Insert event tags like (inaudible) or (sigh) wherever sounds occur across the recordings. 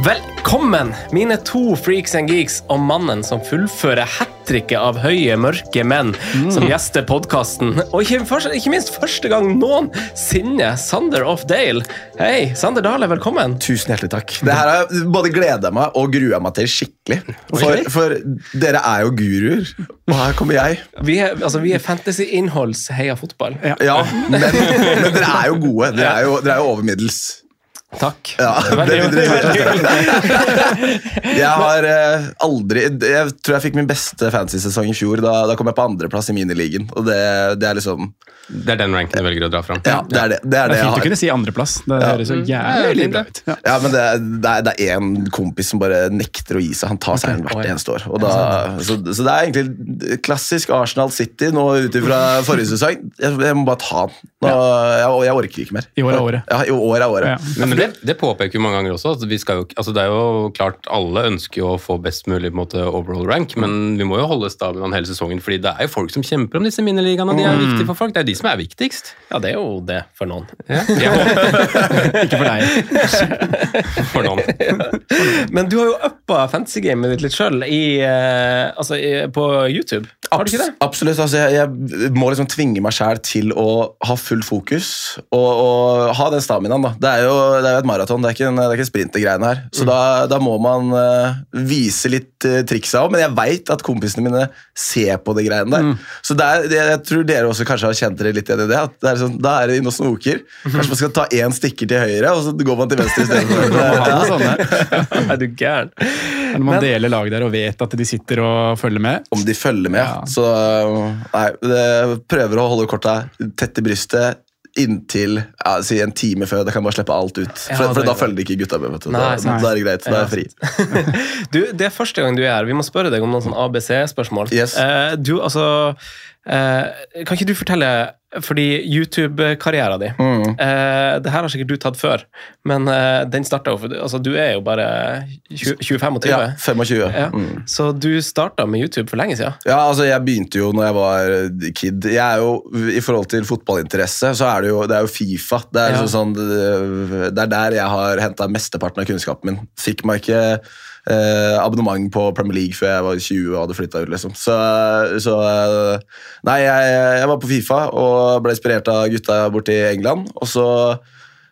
Velkommen, mine to freaks and geeks og mannen som fullfører hat tricket av høye, mørke menn som gjester podkasten. Og ikke, først- ikke minst første gang noensinne, Sander Off Dale. Hei, Sander Dale, velkommen. Tusen hjertelig takk. Det her har jeg både gleda meg og grua meg til skikkelig. For, for dere er jo guruer, og her kommer jeg. Vi er, altså, vi er fantasy-innholds heia fotball. Ja, men, men dere er jo gode. Dere er jo, dere er jo over middels. Takk. Ja, det- det- (laughs) Jeg har eh, aldri Jeg tror jeg fikk min beste fantasy-sesong i fjor. Da, da kom jeg på andreplass i miniligaen. Og det, det er liksom Det er den ranken du velger å dra fram. Ja, det er det, det, er det er fint å kunne si andreplass. Det høres så jævlig bra ut. Ja. Ja, men det, er- det, er, er kompis som bare nekter å gi seg. Han tar seieren hvert eneste år. Og da, så, så det er egentlig klassisk Arsenal City nå ut ifra forrige sesong. Jeg, jeg må bare ta den. Nå, jeg, jeg orker ikke mer. I år er året. Ja, i år er året. Ja. Men, men det, det påpeker vi mange ganger også. Altså, vi skal jo, altså det er jo klart Alle ønsker jo å få best mulig på en måte, overall rank, men vi må jo holde stabelen hele sesongen. fordi det er jo folk som kjemper om disse minneligaene, og de er Mm. viktige for folk. Det er de som er viktigst. Ja, det er jo det for noen. Ja, (laughs) ja, Ikke for deg. (laughs) for noen. Men du har jo uppa fantasy-gamet ditt litt sjøl altså, på YouTube. Har du ikke det? Absolutt. Altså, jeg, jeg må liksom tvinge meg sjæl til å ha full fokus og, og ha den staminaen. da. Det er jo, det er et maraton, det er ikke en, det er ikke sprintergreiene her. Så da, da må man uh, vise litt uh, triksa òg, men jeg veit at kompisene mine ser på de greiene der. Så det er, det, jeg tror dere også kanskje har kjent dere litt enig i det. at det er sånn, Da er det inne og snoker. Kanskje man skal ta én stikker til høyre, og så går man til venstre istedenfor. Ja. (laughs) Er du gæren? Når man deler lag der og vet at de sitter og følger med. om de følger med. Ja. Så nei, det prøver å holde korta tett i brystet inntil ja, si en time før. Da kan man bare slippe alt ut. For, Ja, for da følger ikke gutta med. Vet du. Nei, da, da er det greit. Da er jeg fri. (laughs) Du, Det er første gang du er her. Vi må spørre deg om noen sånn ABC-spørsmål. Yes. Eh, du, altså eh, Kan ikke du fortelle Fordi YouTube-karrieren din Mm. eh, Det her har sikkert du tatt før, men eh, den starta jo for altså, Du er jo bare 20, 25? Ja, 25. Ja. Mm. Så du starta med YouTube for lenge siden? Ja, altså Jeg begynte jo når jeg var kid. Jeg er jo, I forhold til fotballinteresse, så er det jo, det er jo Fifa. Det er, Ja. liksom sånn, det, det er der jeg har henta mesteparten av kunnskapen min. Fikk meg ikke eh, abonnement på Premier League før jeg var 20 og hadde flytta ut. liksom. Så, så eh, Nei, jeg, jeg var på Fifa og ble inspirert av gutta borti England. Og så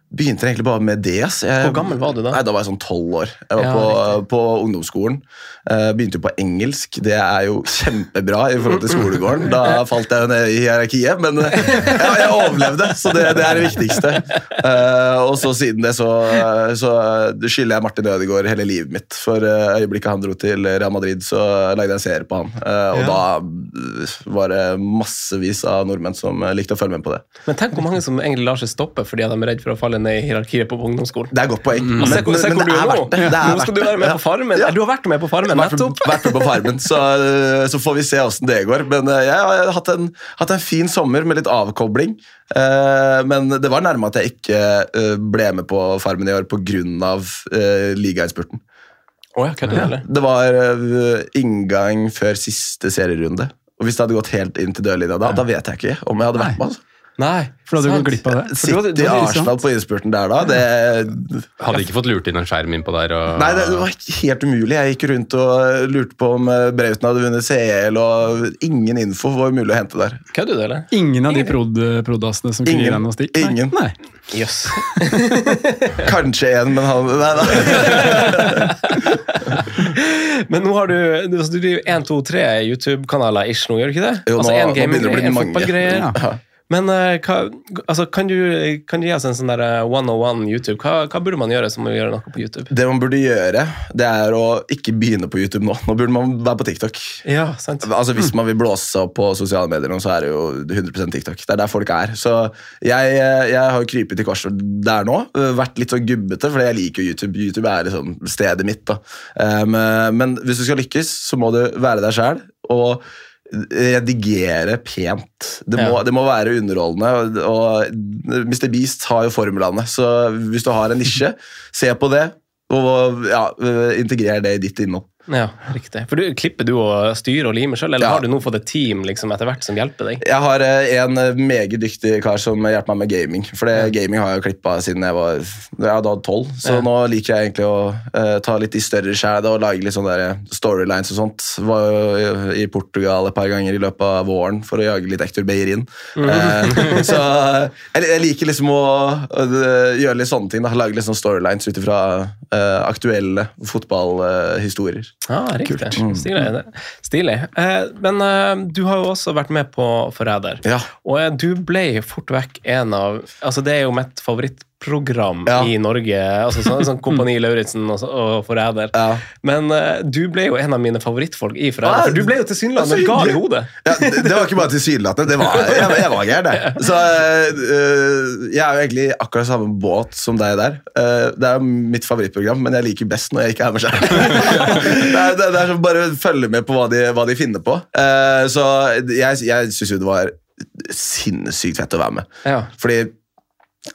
begynte egentlig bare med det. ass. Jeg, Hvor gammel var du da? Nei, Da var jeg sånn tolv år. Jeg var Ja, på, på ungdomsskolen. Uh, begynte jo på engelsk. Det er jo kjempebra i forhold til skolegården. Da falt jeg ned i hierarkiet, men uh, ja, jeg overlevde, så det, det er det viktigste. Uh, og så siden det så, så skylder jeg Martin Ødegaard hele livet mitt. For øyeblikket han dro til Real Madrid, så lagde jeg en serie på han. Og da eh, var det massevis av nordmenn som likte å følge med på det. Men tenk hvor mange som egentlig lar seg stoppe fordi de er redd for å falle ned i hierarkiet på ungdomsskolen. Det er godt poeng. Og se, hvor- men, men du er nå. Nå skal du være med på Farmen. Ja. Du har vært med på Farmen, nettopp. vært med på Farmen, så, så får vi se åssen det går. Men eh, jeg har hatt en, hatt en fin sommer med litt avkobling. Eh, Men det var nærme at jeg ikke eh, ble med på Farmen i år pga. Ligainnspurten. Oh, ja, det, ja. Det var eh, inngang før siste serierunde. Og Hvis det hadde gått helt inn til dørlinja da, da vet jeg ikke om jeg hadde vært med. altså. Nei, For da hadde du sant. gått glipp av det. Sitte i Arsenal på innspurten der da, det Hadde ikke fått lurt inn en skjerm innpå der. Og, Nei, det var helt umulig. Jeg gikk rundt og lurte på om eh, Brauten hadde vunnet CL, og ingen info var mulig å hente der. Kødder du, eller? Ingen av de prod, prodassene som kunne gi deg noe stikk? Nei. Ingen. Nei. Jøss. (laughs) Kanskje en, men han Nei, da. (laughs) Men nå har du du, altså, driver 1, 2, 3 YouTube-kanaler ish nå, gjør du ikke det? Jo, altså nå- en nå begynner det å bli gaminggreie, mange. Ja. Men eh, hva, altså, kan, du, kan du gi oss en sånn der eh, 101 YouTube? Hva, hva burde man gjøre som å gjøre noe på YouTube? Det man burde gjøre, det er å ikke begynne på YouTube nå. Nå burde man være på TikTok. Ja, sant. Altså Hvis man vil blåse seg opp på sosiale medier, så er det jo 100% TikTok. Det er der folk er. Så jeg, jeg har krypet i korset der nå. Vært litt sånn gubbete, for jeg liker YouTube. YouTube er liksom stedet mitt. da. Men hvis du skal lykkes, så må du være deg sjæl. Og redigere pent. Det må, Ja. det må være underholdende. Og, Mr. Beast har jo formlene, så hvis du har en nisje, se på det. Og ja, integrer det i ditt innhold. Ja, riktig. For du, Klipper du og styrer og limer sjøl, eller Ja. har du nå fått et team liksom, etter hvert som hjelper deg? Jeg har eh, en eh, meget dyktig kar som hjelper meg med gaming. For det, gaming har jeg klippa siden jeg var ja, da tolv. Så Ja. nå liker jeg egentlig å eh, ta litt i større skjær og lage litt sånne storylines og sånt. Var jo i- Portugal et par ganger i løpet av våren for å jage litt Ektor Beirin. Eh, (laughs) så jeg, jeg liker liksom å, eh, gjøre litt sånne ting. Da. Lage litt sånne storylines ut ifra aktuelle fotballhistorier. Ja, riktig. Stilig. Stilig. Eh, men eh, du har jo også vært med på Forræder. Ja. Og du ble fort vekk en av Altså, det er jo mitt favorittprogram Ja. i Norge. Altså sånn, sånn (laughs) Kompani Lauritzen og, og Forræder. Ja. Men uh, du ble jo en av mine favorittfolk i Forræder. Ah, du ble jo tilsynelatende gal i hodet. (laughs) Ja, det, det var ikke bare tilsynelatende. Det var, jeg, jeg var gæren, jeg. Så uh, jeg er jo egentlig akkurat samme båt som deg der. Uh, det er jo mitt favorittprogram, men jeg liker best når jeg ikke er med sjøl. (laughs) det, er- det, det er bare å følge med på hva de, hva de finner på. Så jeg, jeg syns jo det var sinnssykt fett å være med. Ja. Fordi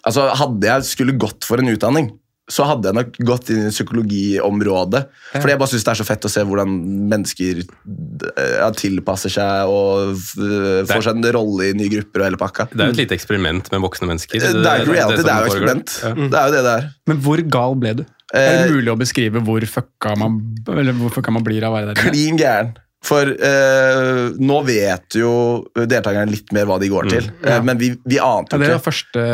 altså, hadde jeg skulle gått for en utdanning, så hadde jeg nok gått inn i psykologiområdet. Fordi jeg bare syns det er så fett å se hvordan mennesker eh, ja, tilpasser seg og f- får seg en rolle i nye grupper og hele pakka. Det er jo et lite eksperiment med voksne mennesker. Det er ikke reality, det er jo eksperiment. Det er jo det det er. Men hvor gal ble du? Er Eh, det mulig å beskrive hvor fucka man, eller hvor fucka man blir av å være der? Klin gæren. For eh, nå vet jo deltakerne litt mer hva de går til, Eh, men vi, vi ante Ja, det ikke. var første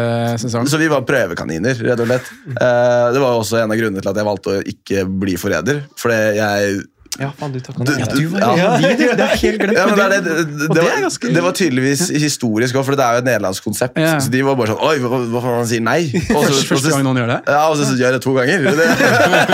sesong. Så vi var prøvekaniner, rett og slett. Eh, det var også en av grunnene til at jeg valgte å ikke bli forræder. Fordi jeg Ja, faen, du Du- ja, du- var ja. Vi, det, det er helt glemt. Ja, det, var, ganske- det var tydeligvis historisk òg, for det er jo et nederlandsk konsept. Ja. Så de var bare sånn Oi, hva, hva faen, han sier nei? (laughs) Også, Første, første gang noen gjør det? Ja, og så gjør jeg det to ganger.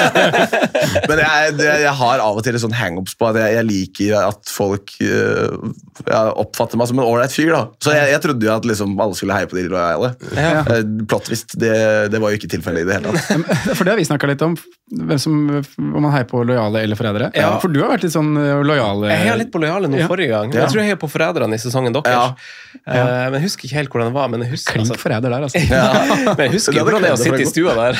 (laughs) Men jeg, jeg har av og til sånn hangups på at jeg, jeg liker at folk uh, oppfatter meg som en ålreit fyr. da. Så jeg, jeg trodde jo at liksom alle skulle heie på de lojale. Ja. Eh, Plottvist, det, det var jo ikke tilfellet i det hele tatt. (laughs) For det har vi snakka litt om, hvem som, om man heier på lojale eller forrædere. Ja. For du har vært litt sånn lojal? Jeg heia litt på lojale nå Ja. forrige gang. Ja. Jeg tror jeg heia på Forræderne i sesongen deres. Eh, men jeg husker ikke helt hvordan det var. Men jeg husker, Klink altså, forræder der, altså. (laughs) men jeg husker hvordan det er å sitte i stua der.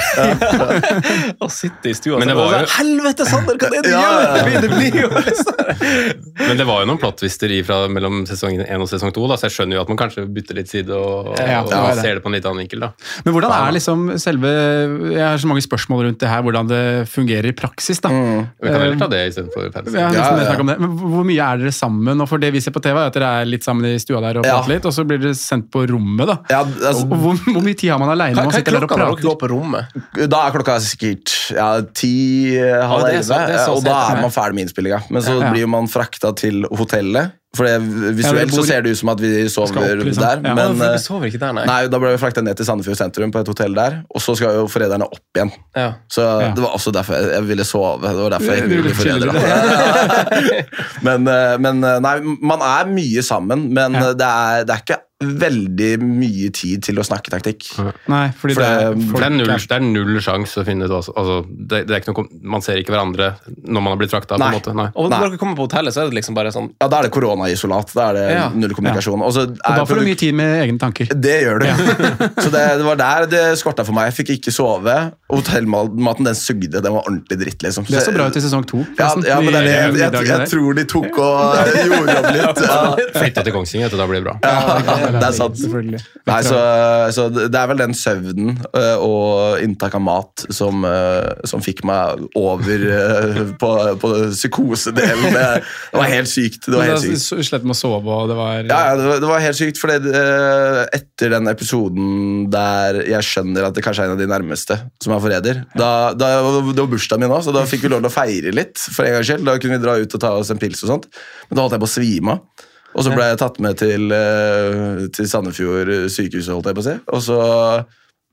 (laughs) Å sitte i stua Men det var jo- sånn, Helvete, Sander, hva er det du Ja, ja, ja. gjør?! (laughs) Det blir jo Men det var jo noen plottvister fra mellom sesong 1 og sesong 2, så jeg skjønner jo at man kanskje bytter litt side og, og, og ser det på en litt annen vinkel. da. Men hvordan er liksom selve Jeg har så mange spørsmål rundt det her, hvordan det fungerer i praksis. da. Vi kan heller ta det i fantasy. Jeg har Ja, nesten mer ja. om det. Men hvor mye er dere sammen? Og for det vi ser på TV, er at dere er litt sammen i stua der og Ja. prater litt, og så blir dere sendt på rommet. da. Ja, altså, Og hvor, hvor mye tid har man aleine? Hva, er klokka når dere går på rommet? Da er klokka sikkert ja, ti, halv Ja, det elleve, og da er man ferdig med innspillinga. Men så Ja. blir man frakta til hotellet. For det, Ja, visuelt bor- så ser det ut som at vi sover opp, liksom. der, Ja. men eh, vi sover ikke der, nei. Nei, Da ble vi frakta ned til Sandefjord sentrum på et hotell der, og så skal jo foreldrene opp igjen. Ja. Så Ja. Det var også derfor jeg, jeg ville sove. Det var derfor jeg ikke ville forræder. (laughs) men, eh, men eh, nei, man er mye sammen, men Ja. eh, det, er, det er ikke veldig mye tid til å snakke taktikk. Nei, fordi For det er, det- For det er null, det er null sjanse å finne ut altså, det, det er ikke noe, Man ser ikke hverandre når man har blitt frakta. Nei. Nei. Og Nei. når dere kommer på hotellet, så er det liksom bare sånn Ja, Da er det koronaisolat. Da er det Ja. null kommunikasjon. Og så og da er får du mye tid med egne tanker. Det gjør du. (laughs) så det, det var der det skorta for meg. Jeg fikk ikke sove. Hotellmaten den sugde. Den var ordentlig dritt, liksom. Det så bra ut i sesong to. Ja, ja men det er det. Jeg, De jeg, jeg tror de tok og (laughs) eh, gjorde om litt. Ja, Flytte til Kongsvinger, da blir det bra. ja, det er sant. Nei, så, så det er vel den søvnen øh, og inntak av mat som, øh, som fikk meg over øh, på, på psykosedelen. Det, det var helt sykt. Det var helt sykt. Slett med å sove, og det var Ja, det var, det var helt sykt, for etter den episoden der jeg skjønner at det kanskje er en av de nærmeste som er forræder da, da, Det var bursdagen min òg, så da fikk vi lov til å feire litt. for en gangs skyld. Da kunne vi dra ut og ta oss en pils og sånt. Men da holdt jeg på å svime av. Og så ble jeg tatt med til, øh, til Sandefjord sykehus, holdt jeg på å si. Og så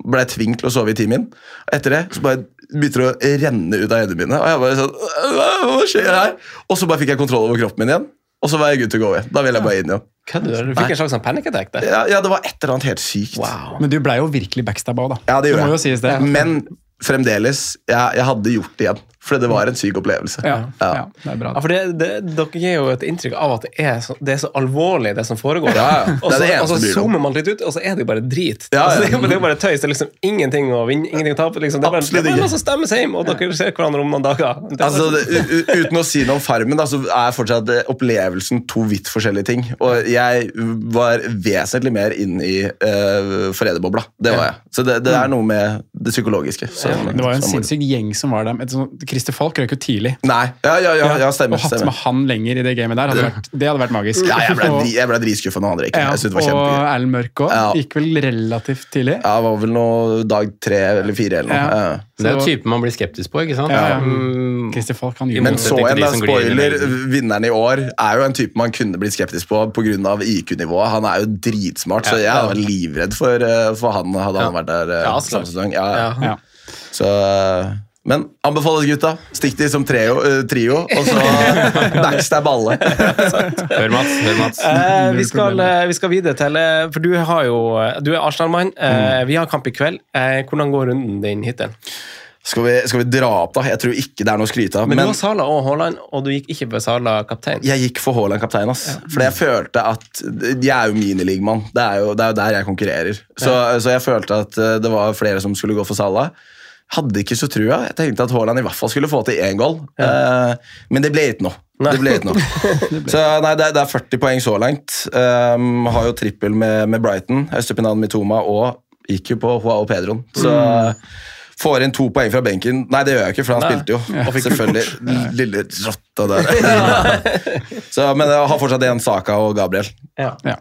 ble jeg tvunget til å sove i timen. Etter det så bare begynte det å renne ut av øynene mine. Og jeg bare sånn hva skjer her? Og så bare fikk jeg kontroll over kroppen min igjen. Og så var jeg good to go. Da ville jeg bare inn igjen. Kødder du? Du fikk en slags sånn panic attack der. Ja, ja, det var et eller annet helt sykt. Men du blei jo virkelig backstabba òg, da. Ja, det gjorde jeg. det. Men fremdeles, jeg, jeg hadde gjort det igjen. For det var en syk opplevelse. Ja, ja, det er bra. Ja, for det, det, Dere gir jo et inntrykk av at det er så, det er så alvorlig, det som foregår. Ja, ja. Og Det så og så det zoomer man litt ut, og så er det jo bare drit. Ja, ja. Altså, det, er jo, det er bare tøys. Det er liksom ingenting å vinne, ingenting å tape. Liksom. Det er bare, det Absolutt er bare noe som stemmes hjem, og dere ser hverandre om noen dager. Det er Altså, det, u- uten å si noe om Farmen, da, så er fortsatt eh, opplevelsen to vidt forskjellige ting. Og jeg var vesentlig mer inn i uh, forræderbobla. Det var jeg. Så det, det er noe med det psykologiske. Som, Det var jo en sinnssyk gjeng som var der. Et sånt- Christer Falk røk jo tidlig. Nei, ja, ja, ja, ja stemmer. og hatt stemmer. med han lenger i det gamet der, hadde vært, det hadde vært magisk. Ja, jeg ble, jeg ble dritskuffa når han røyk. ja, Jeg synes det var og. Erlend Mørk òg. Ja. Gikk vel relativt tidlig. Ja, det var vel noe dag tre eller fire eller noe. Ja. Ja. Det er jo typen man blir skeptisk på, ikke sant? Ja, ja. Mm, Christer Falk han gjorde Men så en spoiler, vinneren i år er jo en type man kunne blitt skeptisk på pga. IQ-nivået. Han er jo dritsmart, så jeg var livredd for, eh, for han hadde han vært der eh, Ja, samme sesong. Ja, ja. Ja. Så, eh, men anbefales gutta. Stikk de som trio, uh, trio og så (laughs) backstab alle. Hør, Mats. Hør, Mats. Uh, vi, skal, eh, vi skal videre til For du har jo Du er Arsenal-mann. Mm. vi har kamp i kveld. Hvordan går runden din hittil? Skal vi, skal vi dra opp, da? Jeg tror ikke det er noe å skryte av. Men, Men, du har Sala og Haaland, og du gikk ikke for Sala kaptein. jeg gikk for Haaland kaptein. ass. Fordi jeg følte at Jeg er jo miniligmann. Det, er jo- det er jo der jeg konkurrerer. Så, så jeg følte at det var flere som skulle gå for Salah. Hadde ikke så trua. Jeg tenkte at Haaland i hvert fall skulle få til én goal. Eh, men det ble ikke noe. Det ble ikke noe. (laughs) så nei, det, er- det er 40 poeng så langt. Um, har jo trippel med, med Brighton. Østepinan Mitoma og gikk jo på Joao Pedron. Så får inn to poeng fra benken. Nei, det gjør jeg ikke, for han Nei. spilte jo. og fikk Selvfølgelig. Lille rotta der. (laughs) (laughs) så, men jeg har fortsatt én Saka og Gabriel. Ja. Ja.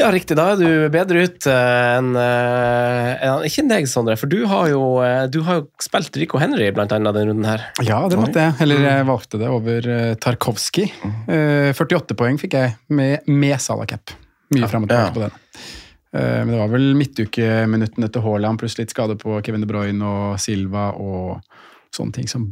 Ja, riktig. Da er du bedre ut eh, enn en, Ikke enn deg, Sondre, for du har jo, eh, du har jo spilt Rico Henry blant annet denne runden her. Ja, det måtte jeg. Eller jeg valgte det over Tarkovskij. Eh, 48 poeng fikk jeg med, med Salah. Mye fram og tilbake på den. Eh, men det var vel midtukeminuttene til Haaland pluss litt skade på Kevin De Bruyne og Silva og sånne ting som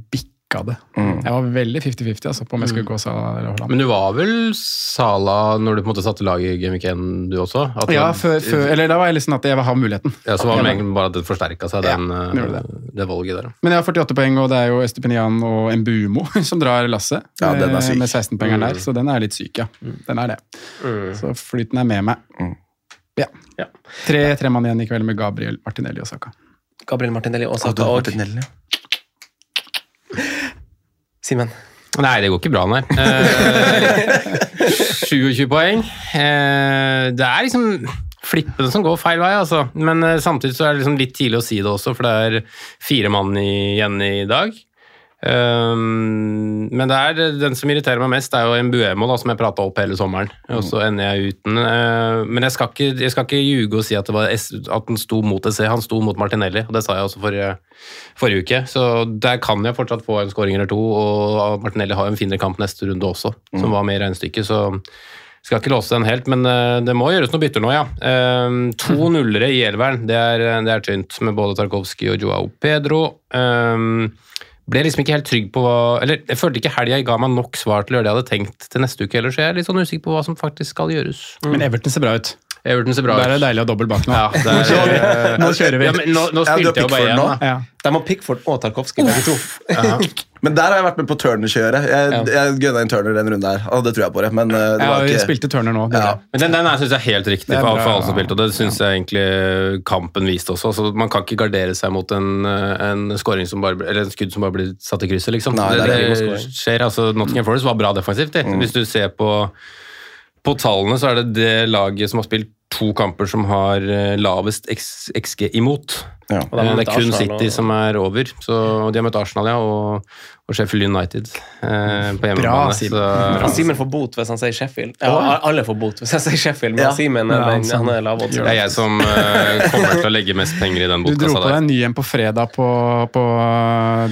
bikka det. Jeg var veldig 50-50 altså, på om jeg skulle gå Salah eller Haaland. Men du var vel Sala når du på en måte satte laget i Game Week 1, du også? At Ja, før, før, eller da var jeg sånn at jeg vil ha muligheten. Ja, så var det egentlig bare at det forsterka seg, den, Ja, eh, det det. valget der. Men jeg har 48 poeng, og det er jo Estepinian og Mbumo (laughs) som drar lasset. Ja, den er eh, syk. Med 16-poengeren der, så den er litt syk, ja. Den er det. Så flyten er med meg. Ja. Ja. Tre, tre mann igjen i kveld med Gabriel, Martinelli og Saka. Gabriel Martinelli og Og Saka og Martinelli. Simen. Nei, det går ikke bra, nei. Eh, (laughs) 27 poeng. Eh, det er liksom flippene som går feil vei, altså. Men eh, samtidig så er det liksom litt tidlig å si det også, for det er fire mann igjen i dag. Um, men det er den som irriterer meg mest, er jo Mbuemo, da, som jeg prata opp hele sommeren. Og så ender jeg uten. Uh, men jeg skal, ikke, jeg skal ikke ljuge og si at, det var S, at han sto mot SC. han sto mot Martinelli. og Det sa jeg også forrige, forrige uke. Så der kan jeg fortsatt få en scoring eller to. Og Martinelli har jo en finere kamp neste runde også, som var med i regnestykket. så skal ikke låse den helt, men eh, det må gjøres noen bytter nå, ja. Eh, to nullere i elveren, det er, det er tynt, med både Tarkovskij og Joao Pedro. Eh, ble liksom ikke helt trygg på hva Eller jeg følte ikke helga ga meg nok svar til å gjøre det jeg hadde tenkt til neste uke heller, så jeg er litt sånn usikker på hva som faktisk skal gjøres. Men Everton ser bra ut. Everton ser bra ut. Der er det deilig å ha dobbel bak nå. Ja, (laughs) der, er, eh, Nå kjører vi. Ja, men nå, nå Ja, spilte jeg jo bare én. da. Ja. De har Pickford og Tarkovskij, begge to. (laughs) Ja. Men der har jeg vært med på Turner-kjøret. Jeg, jeg gønna inn Turner den runden her. Og det tror jeg på det, men eh, det Ja, var vi spilte Turner nå. Ja. Men den, den syns jeg er helt riktig er bra. for alle som spilte, og det syns jeg egentlig kampen viste også. Så man kan ikke gardere seg mot en, eh, en scoring som bare, eller en skudd som bare blir satt i krysset, liksom. Nei, det, det det, skjer, altså Nottingham Forest var bra defensivt. mm. Hvis du ser på, på tallene, så er det det laget som har spilt to kamper som har eh, lavest XG imot. Ja. Og Eh, Det er kun Arsenal City og- som er over. Så De har møtt Arsenal ja, og, og Sheffield United eh, på hjemmebane. Simen. så- Simen får bot hvis han sier Sheffield. Ja, alle får bot hvis jeg sier Sheffield, men Ja. Simen er Ja, den- sånn. han er lavodds. Det er jeg som eh, kommer til å legge mest penger i den botkassa. Du dro på deg der. en ny en på fredag på, på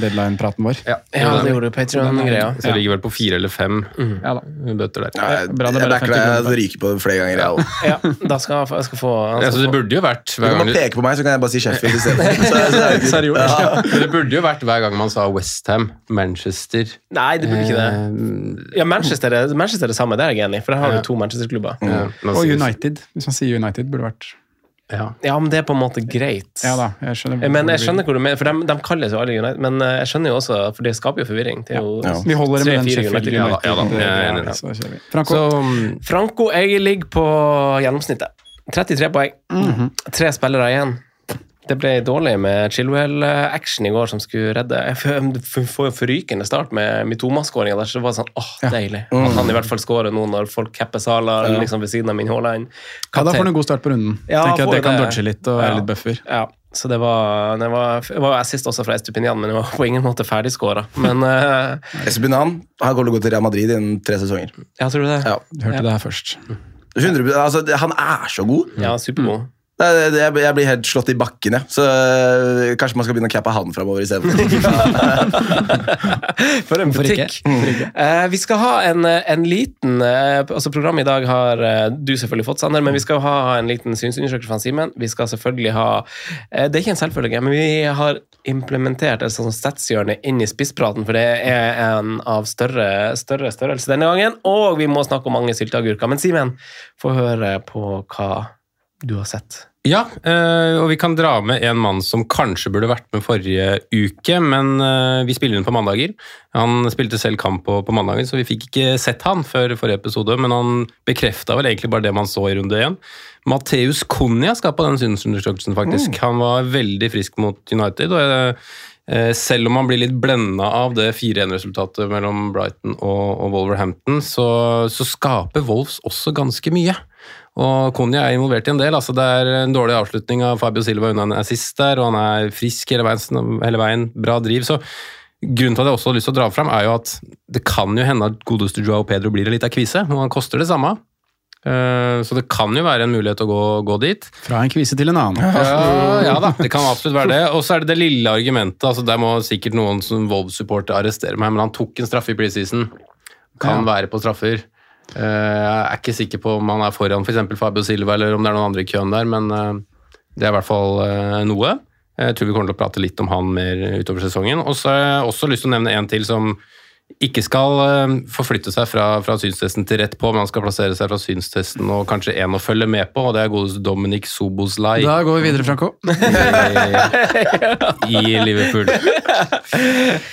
deadline-praten vår. Ja, Ja, det gjorde du. Patreon-greia. Så jeg ligger vel på fire eller fem mm. da. bøter der. Ja, jeg, Bra, det jeg, jeg bare backer 50 deg. kroner. Jeg ryker på det flere ganger, jeg (laughs) òg. Skal jeg, jeg skal få Ja, skal så det burde jo vært Du hver kan gang bare du, peke på meg, så kan jeg bare si Sheffield isteden. (laughs) Det. Ja. (laughs) Burde jo vært hver gang man sa Westham, Manchester Nei, det burde ikke det. eh, Ja, Manchester er, Manchester er det samme, det er jeg enig i, for der har du to Manchester-klubber. ja, Og United. Hvis man sier United, burde vært Ja. Ja, men det er på en måte greit. Ja da, jeg skjønner. Men jeg skjønner hvor du mener, for de, de kalles jo alle United, men eh, jeg skjønner jo også, for det skaper jo forvirring. Jo Ja. Vi holder det med den Sheffield United. Ja da, ja jeg så. Franco, Så mm, Franco, jeg ligger på gjennomsnittet. 33 poeng. Mhm. Tre spillere igjen. Det ble dårlig med Chilwell-action i går som skulle redde. Jeg får jo forrykende start med Mitoma-skåringa der, så det var sånn åh, deilig. At han i hvert fall skårer nå når folk capper Sala liksom ved siden av min Haaland. ja, da får du en god start på runden. Ja, Tenker at Det kan det. dodge litt og Ja. være litt buffer. Ja, så det var, det var, det var assist også fra Estupinian, men det var på ingen måte ferdigskåra. Men Estupinian, Espinan han kommer til til Real Madrid innen tre sesonger. ja, tror du det? Ja. Hørte det her først. 100, altså, han er så god. Ja, supergod. Det, det, jeg, jeg blir helt slått i bakken, jeg. Så øh, kanskje man skal begynne å cappe han framover isteden. (laughs) For en butikk. Uh, vi skal ha en, en liten uh, altså Programmet i dag har uh, du selvfølgelig fått, Sander, men vi skal ha en liten synsundersøkelse fra Simen. Vi skal selvfølgelig ha eh, Det er ikke en selvfølge, men vi har implementert et sånt statshjørne inn i spisspraten, for det er en av større, større størrelse denne gangen. Og vi må snakke om mange sylteagurker. Men Simen, få høre på hva du har sett. Ja, eh, og vi kan dra med en mann som kanskje burde vært med forrige uke, men eh, vi spiller inn på mandager. Han spilte selv kamp på, på mandagen, så vi fikk ikke sett han før forrige episode, men han bekrefta vel egentlig bare det man så i runde én. Mateus Cunha skapa den synsundersøkelsen, faktisk. Han var veldig frisk mot United. og eh, selv om man blir litt blenda av det 4-1-resultatet mellom Brighton og, og Wolverhampton, så, så skaper Wolves også ganske mye. Og Konja er involvert i en del. altså Det er en dårlig avslutning av Fabio Silva unna en assist der, og han er frisk hele veien. Hele veien bra driv. så Grunnen til at jeg også har lyst til å dra fram, er jo at det kan jo hende at godeste Joao Pedro blir en liten kvise, og han koster det samme. Eh, Så det kan jo være en mulighet å gå, gå dit. Fra en kvise til en annen. Ja, ja da, det kan absolutt være det. Og så er det det lille argumentet. altså Der må sikkert noen som Wolves-supporter arrestere meg, men han tok en straffe i preseason. Kan være på straffer. Eh, Jeg er ikke sikker på om han er foran f.eks. For Fabio Silva, eller om det er noen andre i køen der, men eh, det er i hvert fall eh, noe. Jeg tror vi kommer til å prate litt om han mer utover sesongen. Og så har jeg også lyst til å nevne en til som ikke skal eh, forflytte seg fra, fra synstesten til rett på, men han skal plassere seg fra synstesten og kanskje én å følge med på, og det er godeste Dominic Soboslai Da går vi videre, Franco. i Liverpool.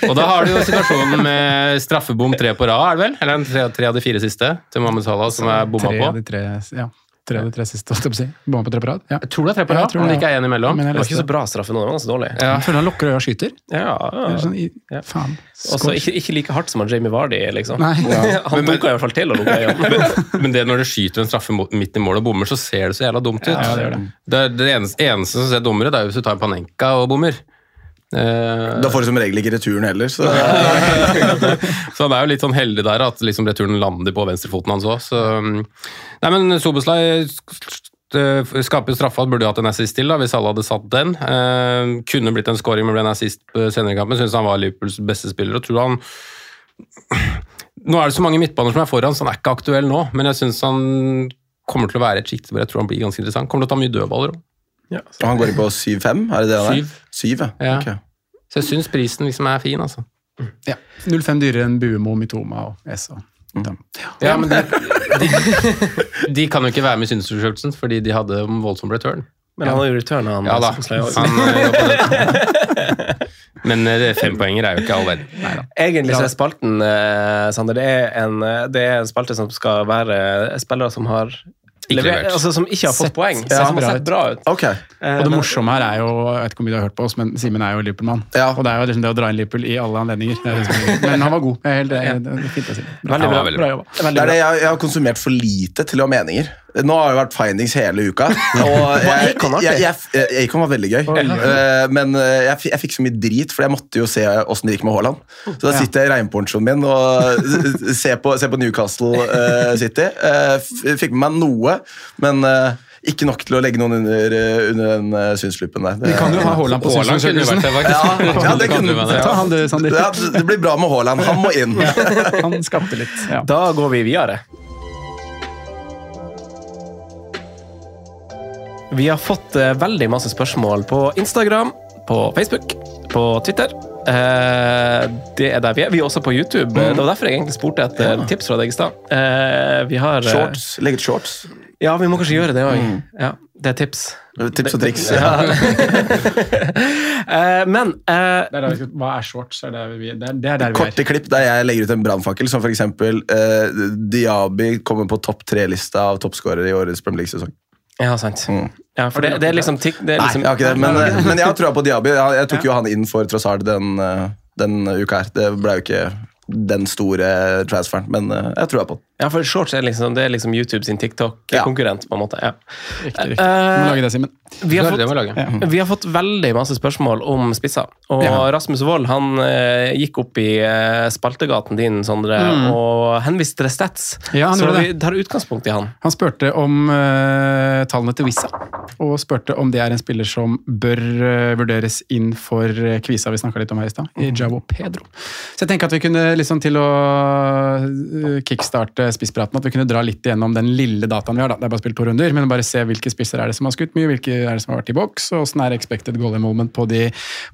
Og da har du jo situasjonen med straffebom tre på rad, er det vel? Eller tre, tre av de fire siste til Mohammed Salah, som er bomma på. tre, ja, tre av de tre siste, holdt jeg på å si. Bomma på tre på rad. Ja. Jeg tror det er tre på rad, ja, men det ikke er én imellom. Men jeg Det var ikke så bra straffe det var ganske dårlig. Ja. Jeg føler han lukker øya og skyter. Ja, Det er sånn, i, Ja. Faen. Også ikke, ikke like hardt som han Jamie Vardy, liksom. Nei. (laughs) Han dunka i hvert fall til og lukka øya. Men det når du skyter en straffe midt i mål og bommer, så ser det så jævla dumt ut. Ja, det gjør det. Det, det eneste, eneste som ser dummere, det er hvis du tar en Panenka og bommer. Eh, Da får du som regel ikke returen heller. Så. (laughs) så han er jo litt sånn heldig der at liksom returen lander på venstrefoten hans òg. så Nei, men Sobeslay sk- skaper straffa, burde jo hatt en assist til da, hvis alle hadde satt den. Eh, kunne blitt en scoring, men ble en assist senere i kampen. Syns han var Liverpools beste spiller. og tror han Nå er det så mange midtbaner som er foran, så han er ikke aktuell nå, men jeg syns han kommer til å være et sjikt hvor jeg tror han blir ganske interessant. Kommer til å ta mye dødballer òg. Og han går inn på 7-5? Er det det han er? Syv. Syv, ja. Ja. Ok. Så jeg syns prisen liksom er fin, altså. Ja. 0,5 dyrere enn Buemo, Mitoma og Esa. Ja. Ja, men de, de, de kan jo ikke være med i synsundersøkelsen fordi de hadde voldsom return. Men han har jo returna, han. Ja da. Han, eh. Men fem poenger fempoenger er jo ikke all verden. Egentlig så er spalten, eh, Sander, det er, en, eh, det er en spalte som skal være spillere som har Ikke levert. altså, som ikke har fått Sett- poeng, ja, som har sett bra ut. Okay. Eh, Og det men- morsomme her er jo Jeg vet ikke om du har hørt på oss, men Simen er jo Liverpool-mann. Ja. Og det er jo liksom det å dra inn Liverpool i alle anledninger. Er er- Men han var god. Jeg helt, det er fint. Veldig bra. Bra, bra jobba. Det er det jeg, jeg har konsumert for lite til å ha meninger. Nå har det vært findings hele uka. (laughs) Og jeg, Acon jeg, jeg, Acon var veldig gøy. Eh, Men eh, jeg, jeg fikk så mye drit, for jeg måtte jo se åssen det gikk med Haaland. Så da sitter jeg i regnponchoen min og (laughs) ser på, ser på Newcastle eh, City. Eh, Fikk med meg noe, men ikke nok til å legge noen under, under den synslupen synsluppen der. Vi kan jo ha Haaland på Haaland kunne vært synsundersøkelsen. det. Ja, ja, det kunne- du. Ta han du, Sander. Ja, det blir bra med Haaland. Han må inn. (laughs) Han skapte litt. Ja. Da går vi videre. Vi har fått eh, veldig masse spørsmål på Instagram, på Facebook, på Twitter. Eh, det er der vi er. Vi er også på YouTube. Det var derfor jeg egentlig spurte etter tips fra deg i stad. Eh, vi har Shorts. Legg ut shorts. Ja, vi må kanskje gjøre det òg. Ja, det er tips. Tips og triks. (laughs) Ja. Eh, men uh, Det er der vi skal- Hva er shorts? Er det, vi, det, er, det er der vi er. Korte klipp der jeg legger ut en brannfakkel, som f.eks. Uh, Diaby kommer på topp tre-lista av toppskårere i årets Premier League-sesong. Ja, sant. Mm. Ja, for det, det er liksom, tikk det er Nei, liksom jeg har ikke det, men, eh, men jeg har trua på Diaby. Jeg, jeg tok jo han inn for Trossard den, eh, den uka her. Det ble jo ikke den store transferen, men tror jeg trua på den. Ja, for shorts er liksom, det er liksom YouTube sin TikTok-konkurrent, på en måte. Ja. Riktig, riktig. Vi må lage det, Simen. Vi har, fått, jeg vi har fått veldig masse spørsmål om spisser. Og Ja. Rasmus Wold han uh, gikk opp i uh, spaltegaten din, Sondre, og henviste til Stats. Ja, han Så vi tar utgangspunkt i han. Han spurte om tallene til Wissa, og spurte om det er en spiller som bør vurderes inn for uh, kvisa vi snakka litt om her i stad, i Javo Pedro. Så jeg tenker at vi kunne liksom til å kickstarte spisspraten, at vi kunne dra litt igjennom den lille dataen vi har. da, Det er bare spilt to runder, men bare se hvilke spisser er det som har skutt mye, hvilke er det som har vært i boks, og åssen er expected goal involvement på de,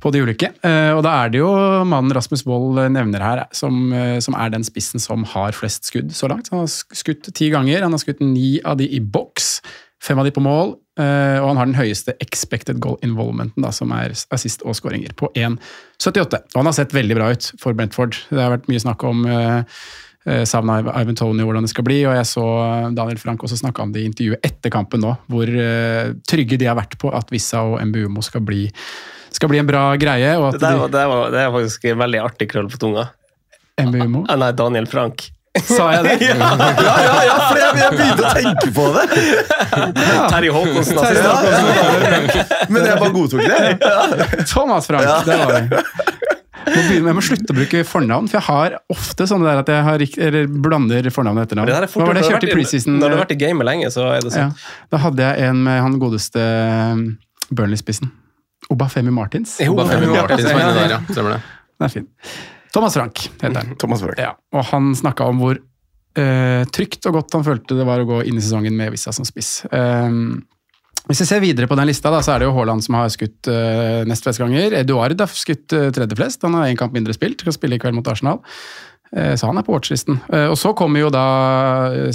på de ulike. Eh, og da er det jo mannen Rasmus Wold nevner her, som, eh, som er den spissen som har flest skudd så langt. Han har skutt ti ganger, han har skutt ni av de i boks, fem av de på mål, eh, og han har den høyeste expected goal involvementen, da, som er assist og skåringer, på 1,78. Og han har sett veldig bra ut for Brentford. Det har vært mye snakk om eh, eh, savna Ivan Tony, hvordan det skal bli, og jeg så Daniel Frank også snakke om det i intervjuet etter kampen nå, hvor eh, trygge de har vært på at Vissa og MBUMO skal bli, skal bli en bra greie, og Det, der de, var, det, var, det er faktisk en veldig artig krøll på tunga. MBUMO Ah, Nei, Daniel Frank. Sa jeg det? (laughs) Ja, ja, ja, for jeg, jeg begynte å tenke på det! Terje Håkonsen. Ja, ja, Håkonsen. Men jeg bare godtok det. Thomas Frank, det var det. Må begynne, jeg må slutte å bruke fornavn, for jeg har ofte sånne der at jeg har, eller blander fornavn og etternavn. Det Hva var det jeg kjørte i preseason? Når du har vært i gamet lenge, så er det ja, sånn. da hadde jeg en med han godeste um, Burnley-spissen. Obafemi Martins. Jo, Obafemi Martins var inne der, ja. Stemmer det. Den er fin. Thomas Frank heter han. Thomas Frank. Ja, og han snakka om hvor uh, trygt og godt han følte det var å gå inn i sesongen med Vissa som spiss. Um, hvis vi ser videre på den lista, da, så er det jo Haaland som har skutt uh, nest flest ganger. Eduard har skutt uh, tredje flest. Han har én kamp mindre spilt. Skal spille i kveld mot Arsenal. Uh, Så han er på watchlisten. Uh, Og så kommer jo da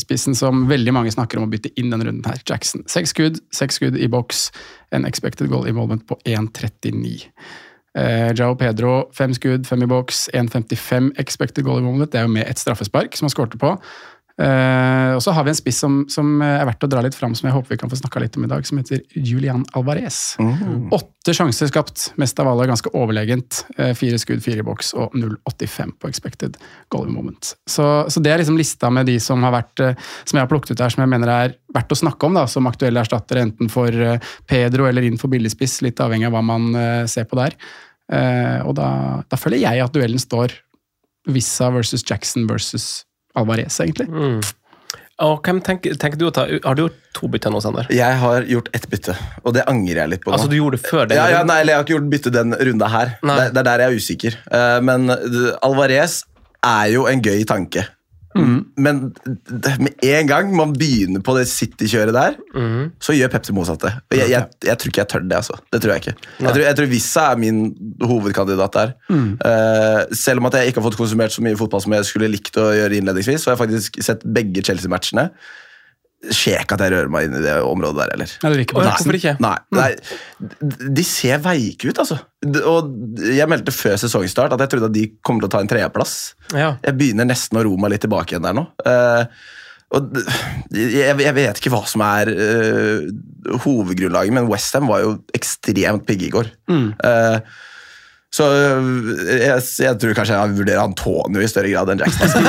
spissen som veldig mange snakker om å bytte inn denne runden her. Jackson. Seks skudd, seks skudd i boks. En expected goal involvement på 1,39. Uh, Jao Pedro, fem skudd, fem i boks, 1,55 expected goal involvement. Det er jo med et straffespark som han skårte på. Eh, og så har vi en spiss som, som er verdt å dra litt fram, som jeg håper vi kan få snakka litt om i dag, som heter Julian Alvarez. Åtte sjanser skapt, mest av alle ganske overlegent. Uh, fire skudd, fire i boks og 0,85 på expected goal moment. Så, så det er liksom lista med de som har vært, uh, som jeg har plukket ut her, som jeg mener er verdt å snakke om da, som aktuelle erstattere, enten for Pedro eller inn for billigspiss, litt avhengig av hva man ser på der. Og da, da føler jeg at duellen står Vissa versus Jackson versus Alvarez, egentlig. Mm. Og hvem tenker, tenker du å ta Har du gjort to bytter nå, Sander? Jeg har gjort ett bytte, og det angrer jeg litt på nå. Altså, du gjorde det før den ja, ja, nei, eller Jeg har ikke gjort bytte den runda her. Det, det er der jeg er usikker. Eh, men eh, Alvarez er jo en gøy tanke. Mm. Men med en gang man begynner på det City-kjøret der, mm. så gjør Pepsi motsatte. Og jeg, jeg, jeg tror ikke jeg tør det. altså. Det tror Jeg ikke. Jeg tror, jeg tror Vissa er min hovedkandidat der. Mm. Uh, selv om at jeg ikke har fått konsumert så mye fotball som jeg skulle likt å gjøre innledningsvis, så har jeg faktisk sett begge Chelsea-matchene. Skjer ikke at jeg rører meg inn i det området der heller. Eller ikke Nei. Hvorfor ikke? Nei, nei, de ser veike ut, altså. Og jeg meldte før sesongstart at jeg trodde at de kommer til å ta en tredjeplass. Ja. Jeg begynner nesten å ro meg litt tilbake igjen der nå. Eh, og jeg, vet ikke hva som er eh, hovedgrunnlaget, men Westham var jo ekstremt pigge i går. Eh, så øh, jeg, jeg tror kanskje jeg vurderer Antonio i større grad enn Jackson. Altså. (laughs)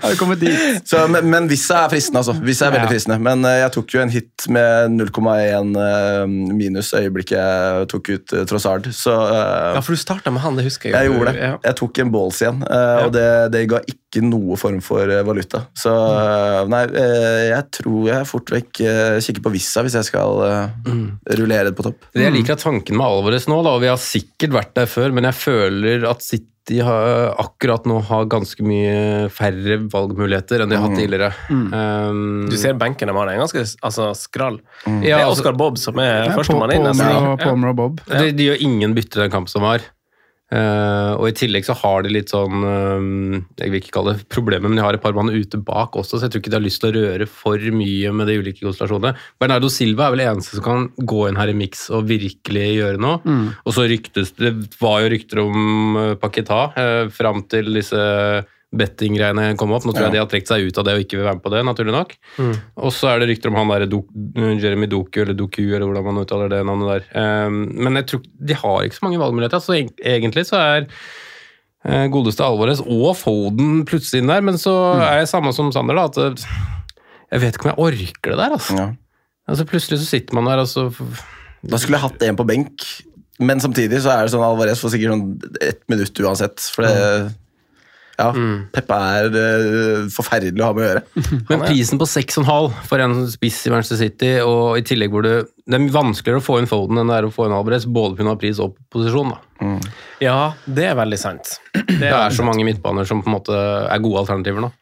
Har du kommet dit? Så, men, men Vissa er fristende, altså. Vissa er veldig fristende. Men øh, jeg tok jo en hit med 0,1 øh, minus øyeblikket jeg tok ut Trossard. Så ja, for du starta med han, det husker jeg. jeg gjorde det. Jeg tok en balls igjen, og det, det ga ikke noe form for valuta. Så øh, nei, jeg tror jeg fort vekk kikker på Vissa hvis jeg skal øh, rullere det på topp. Det jeg liker at tanken med alvoret nå, da, og vi har sikkert vært der før, men jeg føler at City har, akkurat nå har ganske mye færre valgmuligheter enn de har hatt tidligere. Um, Du ser benken de har, den er ganske altså, skrall. Ja, det er altså- Oscar Bob som er Ja, førstemann inn. Og, og Bob. de, de gjør ingen bytter i den kampen som var. Eh, og I tillegg så har de litt sånn uh, Jeg vil ikke kalle det problemer, men de har et par mann ute bak også, så jeg tror ikke de har lyst til å røre for mye med de ulike konstellasjonene. Bernardo Silva er vel eneste som kan gå inn her i miks og virkelig gjøre noe. Og så ryktes det var jo rykter om uh, Paketa uh, fram til disse betting-greiene kom opp. Nå tror jeg de har trukket seg ut av det og ikke vil være med på det, naturlig nok. Og så er det rykter om han der Do Jeremy Doku, eller Doku, eller hvordan man uttaler det navnet der. Um, men jeg tror de har ikke så mange valgmuligheter. Så eg- egentlig så er uh, godeste Alvarez og Foden plutselig inn der, men så er jeg samme som Sander, da, at eh, jeg vet ikke om jeg orker det der, altså. Ja. altså plutselig så sitter man der, og så Da skulle jeg hatt en på benk, men samtidig så er det sånn Alvarez får sikkert sånn ett minutt uansett. For det Ja, Peppa er uh, forferdelig å ha med å gjøre. (laughs) Men prisen på 6,5 for en spiss i Manchester City, og i tillegg hvor det, det er vanskeligere å få inn Foden enn det er å få inn Alvarez, både pga. pris og posisjon. da. Ja, det er veldig sant. Det Det er så mange midtbaner som på en måte er gode alternativer nå.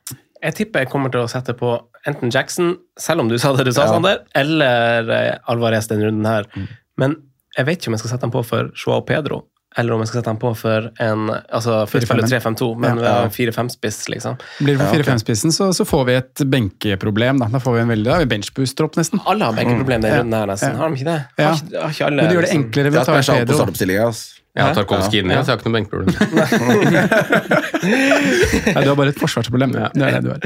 Jeg tipper jeg kommer til å sette på enten Jackson, selv om du sa det du sa, Ja. Sander, eller eh, Alvarez denne runden her. Men jeg vet ikke om jeg skal sette han på for Joao Pedro, eller om jeg skal sette den på for en altså for å spille 3-5-2, men Ja. med 4-5-spiss, liksom. Blir det for 4-5-spissen, så, så får vi et benkeproblem. Da, da får vi en veldig, benchboost-tropp, nesten. Alle har benkeproblem denne runden her, nesten. Ja. Har de ikke det? Ja. Har ikke, har ikke alle, Men det gjør det liksom- enklere ved å ta på Pedro. Altså. Jeg har Tarkovskij inni, Ja. så jeg har ikke noe benkeproblem. (laughs) Nei, du har bare et forsvarsproblem. Det er det du har.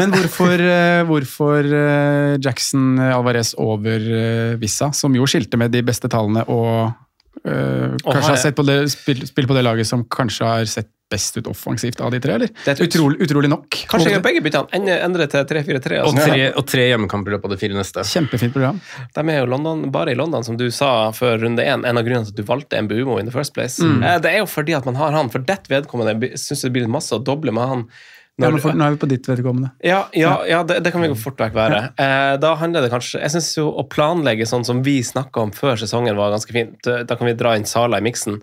Men hvorfor, eh, hvorfor eh, Jackson Alvarez over eh, Vissa, som jo skilte med de beste tallene og eh, Og kanskje har- sett på det, spill, spill på det laget som kanskje har sett best ut offensivt av de tre, eller? Det er et Utrolig, utrolig nok. Kanskje jeg begge byttene. Endre- Endre til 3-4-3. Og Altså. tre, og tre hjemmekamper i løpet av de fire neste. Kjempefint program. De er jo London, bare i London, som du sa før runde én. En av grunnene til at du valgte Mbumo in the first place. Eh, Det er jo fordi at man har han. For dette vedkommende syns det blir litt masse å doble med han. Ja, Når- men for, nå er vi på ditt vedkommende. Ja, ja, ja det, det kan vi jo fort vekk være. Eh, da handler det kanskje Jeg syns jo å planlegge sånn som vi snakka om før sesongen, var ganske fint. Da kan vi dra inn Sala i miksen.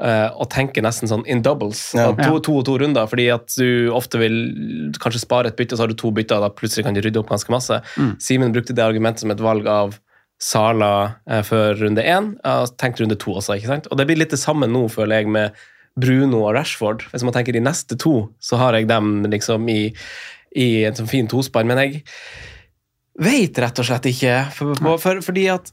eh, og tenke nesten sånn in doubles. Ja. To, to og to runder, fordi at du ofte vil kanskje spare et bytte, og så har du to bytter, og da plutselig kan du rydde opp ganske masse. Simen brukte det argumentet som et valg av Sala eh, før runde én. Uh, tenkt runde to også, ikke sant? Og det blir litt det samme nå, føler jeg, med Bruno og Rashford. Hvis man tenker de neste to, så har jeg dem liksom i, i en sånn fin tospann. Men jeg vet rett og slett ikke. For, for, for, fordi at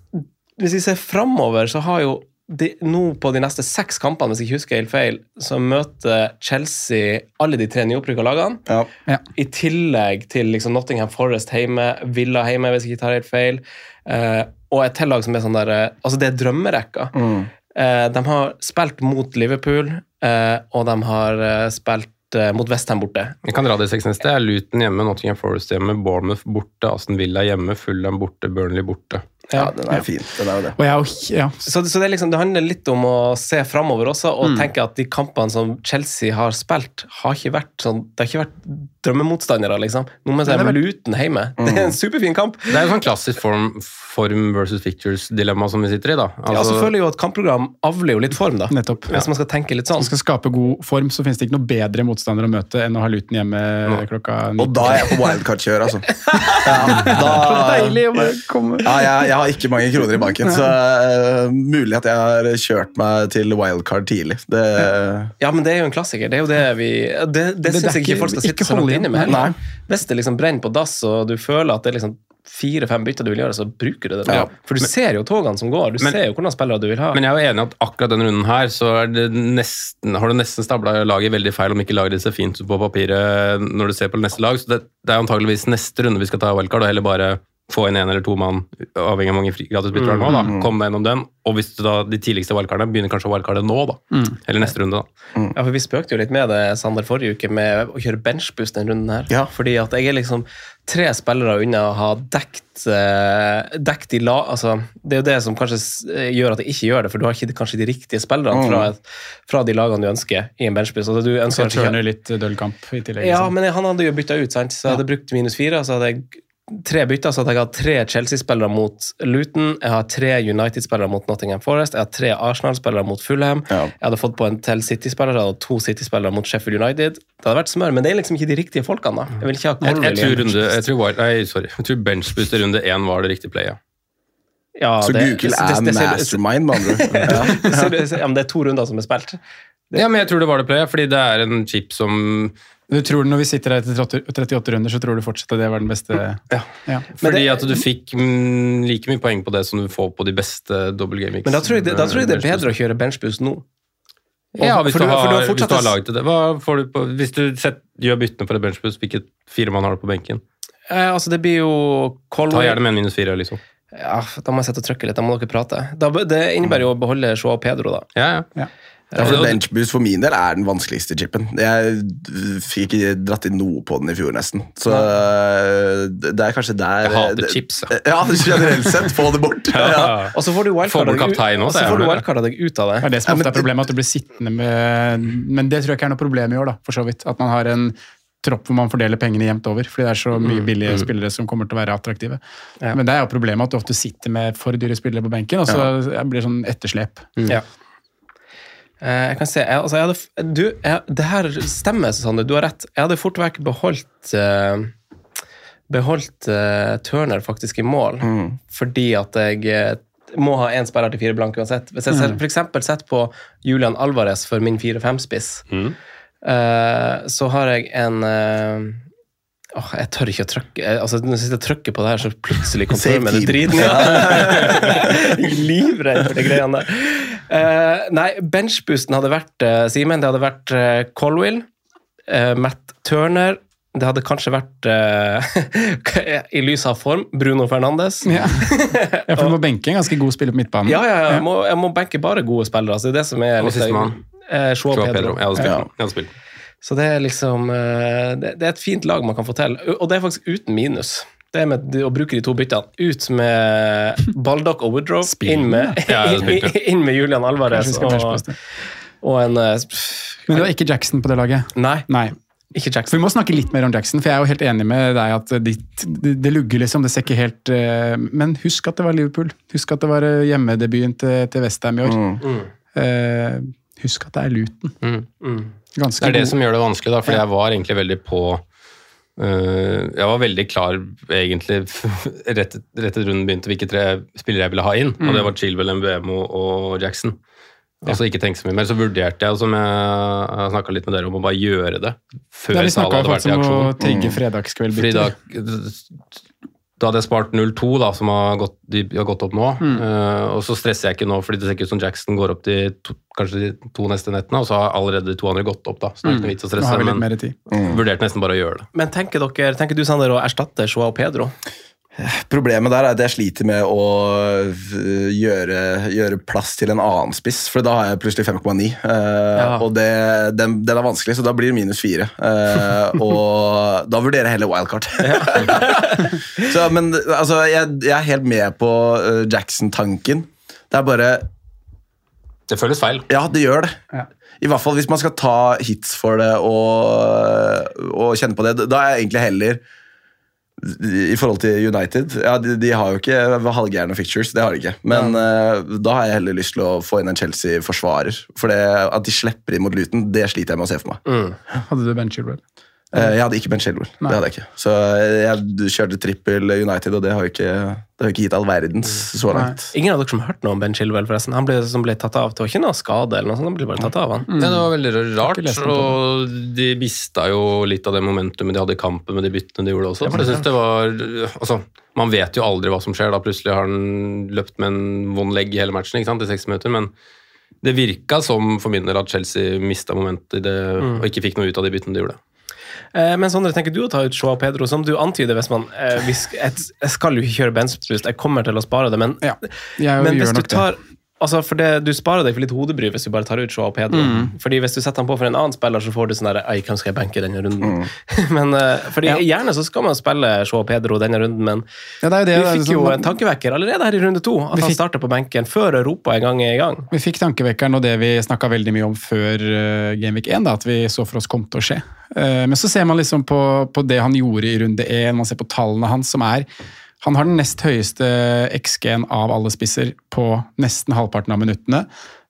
hvis vi ser framover, så har jo de, nå på de neste seks kampene, hvis jeg ikke husker helt feil, så møter Chelsea alle de tre nyopprykka lagene. Ja. I tillegg til liksom Nottingham Forest hjemme, Villa hjemme, hvis jeg ikke tar helt feil. Uh, og et tillag som er sånn der eh, Altså, det er drømmerekka. Eh, de har spilt mot Liverpool, eh, og de har eh, spilt eh, mot Westham borte. Jeg kan dra Det seks neste. Luton hjemme, Nottingham Forest hjemme, Bournemouth borte, Aston Villa hjemme, Fulham borte, Burnley borte. Ja, den er fin. Den er det. Og jeg er ja, Så, så det, er liksom, det handler litt om å se framover også, og tenke at de kampene som Chelsea har spilt, har ikke vært sånn, det har ikke vært drømmemotstandere, liksom. Nå må jeg si Luton hjemme. (laughs) Det er en superfin kamp. Det er jo sånn klassisk form, form versus pictures-dilemma som vi sitter i, da. ja, så føler jeg jo at kampprogram avler jo litt form, da. nettopp. Hvis man skal tenke litt sånn. Hvis man skal skape god form, så finnes det ikke noe bedre motstander å møte enn å ha Luton hjemme klokka ni. Og da er jeg på wildcard-kjør, altså. (laughs) Ja, da, Deilig å bare komme ja, jeg, jeg har ikke mange kroner i banken, så uh, mulig at jeg har kjørt meg til wildcard tidlig. Det, Ja, men det er jo en klassiker. Det er jo det vi Det, det, syns jeg ikke folk skal sitte så langt inne med. Nei. Hvis det liksom brenner på dass, og du føler at det er liksom fire-fem bytter du vil gjøre, så bruker du det. da. Ja. For du ser jo togene som går. Du Men- ser jo hvordan spillere du vil ha. Men jeg er jo enig i at akkurat denne runden her, så er det nesten, har du nesten stabla laget veldig feil om ikke laget ditt ser fint ut på papiret når du ser på neste lag. Så det, det er antageligvis neste runde vi skal ta wildcard, og heller bare få inn en eller to mann, avhengig av mange gratisbytter du har nå. da, Komme deg gjennom den. Og hvis du da, de tidligste wildcardene begynner kanskje å wildcarde nå, da. Eller neste runde, da. Ja, for Vi spøkte jo litt med det Sander, forrige uke med å kjøre benchboost denne runden. her. Ja. Fordi at jeg er liksom tre spillere unna å ha dekt, eh, dekt de la... Altså, det er jo det som kanskje gjør at jeg ikke gjør det, for du har ikke kanskje de riktige spillerne fra, fra de lagene du ønsker i en benchboost. Altså, du ønsker ikke... kanskje Turner litt døllkamp i tillegg. Ja, liksom. men han hadde jo bytta ut, sant? så jeg hadde brukt minus fire. Så hadde jeg tre bytter, så hadde jeg hatt tre Chelsea-spillere mot Luton. Jeg har tre United-spillere mot Nottingham Forest. Jeg har tre Arsenal-spillere mot Fulham. Ja. Jeg hadde fått på en til City-spiller. Jeg hadde to City-spillere mot Sheffield United. Det hadde vært smør, men det er liksom ikke de riktige folkene. da. Jeg vil ikke ha Jeg, jeg, tror runde, jeg tror, nei, sorry. Jeg tror benchbooster runde én var det riktige playet. Ja, så det- Google det- er det- det- mastermind, med andre. Ja. det (laughs) det Ja, men det er to runder som er spilt. Ja, men jeg tror det var det playet, fordi det er en chip som Du tror Når vi sitter her etter 38 38 runder, så tror du fortsatt at det var den beste Ja. Fordi det- at du fikk mm, like mye poeng på det som du får på de beste double game Men da tror, jeg det, da tror jeg det er bedre å kjøre benchboost nå. Ja, hvis for du, du- for har, du har hvis du har laget det. Hva får du på, hvis du set, gjør byttene for et benchboost, hvilket fire man har du på benken? Eh, altså, det blir jo Ta gjerne med en minus fire, liksom. Ja, da må jeg sette og trykke litt. Da må dere prate. Da, det innebærer jo å beholde Joao Pedro, da. Ja, ja. Ja, for Benchboost for min del er den vanskeligste chipen. Jeg fikk ikke dratt inn noe på den i fjor, nesten. Så øh, det er kanskje der Jeg hater det- chips, Ja, generelt sett. Få det bort. (laughs) Ja. Også, og så får du wildcarda deg ut av Det det. er det som ofte er problemet, at du blir sittende med Men det tror jeg ikke er noe problem i år, da, for så vidt. At man har en tropp hvor man fordeler pengene jevnt over. Fordi det er så mye billige spillere som kommer til å være attraktive. Ja. Men det er jo problemet at du ofte sitter med for dyre spillere på benken, og så blir det sånn etterslep. Ja. Eh, jeg kan se, jeg, altså jeg hadde, du, jeg, Det her stemmer, Susanne. Du har rett. Jeg hadde fort vekk beholdt uh, Beholdt uh, Turner faktisk i mål, fordi at jeg må ha én sperrer til fire blanke uansett. Hvis jeg mm. f.eks. setter på Julian Alvarez for min 4-5-spiss, eh, så har jeg en Åh, jeg tør ikke å trykke altså, Når jeg trykker på det her, så plutselig (laughs) kommer det team. driten. (laughs) (laughs) Ja. Livredd for de greiene der. Eh, nei, benchboosten hadde vært uh, Simen. Det hadde vært uh, Colwill, Uh, Matt Turner. Det hadde kanskje vært, (laughs) i lys av form, Bruno Fernandes. Ja. (laughs) ja, for du må benke en ganske god spiller på midtbanen. Ja, ja, ja. Jeg, må, jeg må benke bare gode spillere. Altså, det er det som er Og sistemann? Uh, Joao Pedro. Pedro. Jeg hadde spilt Ja. Jeg hadde spilt. Så det er liksom det, det er et fint lag man kan få til. Og det er faktisk uten minus. Det er med å bruke de to byttene. Ut med Baldock og Woodrow. Inn med, (laughs) (laughs) inn med Julian Alvarez og, og en eh, Men det var ikke Jackson på det laget? Nei, Nei. ikke Jackson. vi må snakke litt mer om Jackson, for jeg er jo helt enig med deg at ditt, det, det lugger liksom. Det ser ikke helt eh, Men husk at det var Liverpool. Husk at det var eh, hjemmedebuten til, til Westham i år. Eh, husk at det er Luton. Mm. Ganske Det er det god- som gjør det vanskelig, da, fordi jeg var egentlig veldig på Jeg var veldig klar, egentlig, (laughs) rett, rett etter runden begynte, hvilke tre spillere jeg ville ha inn. Og det var Chilwell, Mbuemo og Jackson. Altså ikke tenke så mye mer. Så vurderte jeg, og som jeg snakka litt med dere om, å bare gjøre det før Sala hadde vært i aksjon. Vi snakka faktisk om å trigge fredagskveldbytter. Fordi da, hadde jeg spart 0-2, da, som har gått, de har gått opp nå. Mm. Uh, og så stresser jeg ikke nå, fordi det ser ikke ut som Jackson går opp de to, kanskje de to neste nettene, og så har allerede de to andre gått opp, da. Så det er ikke noe vits å Nå stresse. har vi litt Men mer tid. vurderte nesten bare å gjøre det. Men tenker, dere, tenker du Sander, å erstatte Joao Pedro? Problemet der er at jeg sliter med å øh, gjøre, gjøre plass til en annen spiss, for da har jeg plutselig 5,9. eh, Ja. Og det, den, den er vanskelig, så da blir det minus 4. (laughs) og da vurderer jeg heller wildcard. (laughs) så, men altså, jeg, jeg er helt med på Jackson-tanken. Det er bare Det føles feil. Ja, det gjør det. Ja. I hvert fall hvis man skal ta hits for det og, og kjenne på det. Da er jeg egentlig heller i forhold til United ja, de, de har jo ikke halvgærne fictures, det har de ikke. Men eh, da har jeg heller lyst til å få inn en Chelsea-forsvarer. For det at de slipper inn mot Luton, det sliter jeg med å se for meg. Hadde du Ben Chilwell? Eh, Jeg hadde ikke Ben Chilwell. Det hadde jeg ikke. Så jeg kjørte trippel United, og det har jo ikke, det har jo ikke gitt all verdens så langt. Ingen av dere som har hørt noe om Ben Chilwell, forresten? Han ble, som ble tatt av. Det var ikke noe skade, eller noe sånt, han ble bare tatt av, han. Ja, det var veldig rart, og de mista jo litt av det momentumet de hadde i kampen med de byttene de gjorde også. Så jeg synes det var, altså, Man vet jo aldri hva som skjer. da Plutselig har han løpt med en vond legg i hele matchen ikke sant, i 60 minutter. Men det virka som for min del at Chelsea mista momentet i det, og ikke fikk noe ut av de byttene de gjorde. Eh, men Sondre, tenker du å ta ut Joao Pedro, som du antyder hvis man eh, hvis, jeg, jeg skal jo ikke kjøre benchboost, jeg kommer til å spare det, men, Ja, men hvis du tar det. Altså, for det, Du sparer deg for litt hodebry hvis du bare tar ut Joao Pedro. Mm. Fordi Hvis du setter han på for en annen spiller, så får du sånn der Ei, hvem skal jeg benke denne runden? (laughs) men uh, fordi Mm. Ja. Gjerne så skal man spille Joao Pedro denne runden, men Ja, det det, vi det fikk liksom- jo en tankevekker allerede her i runde to. At Vi han fikk- starter på benken før Europa en gang er i gang. Vi fikk tankevekkeren og det vi snakka veldig mye om før uh, Gameweek 1, da, at vi så for oss kom til å skje. Uh, men så ser man liksom på, på det han gjorde i runde 1, man ser på tallene hans, som er Han har den nest høyeste XG-en av alle spisser på nesten halvparten av minuttene.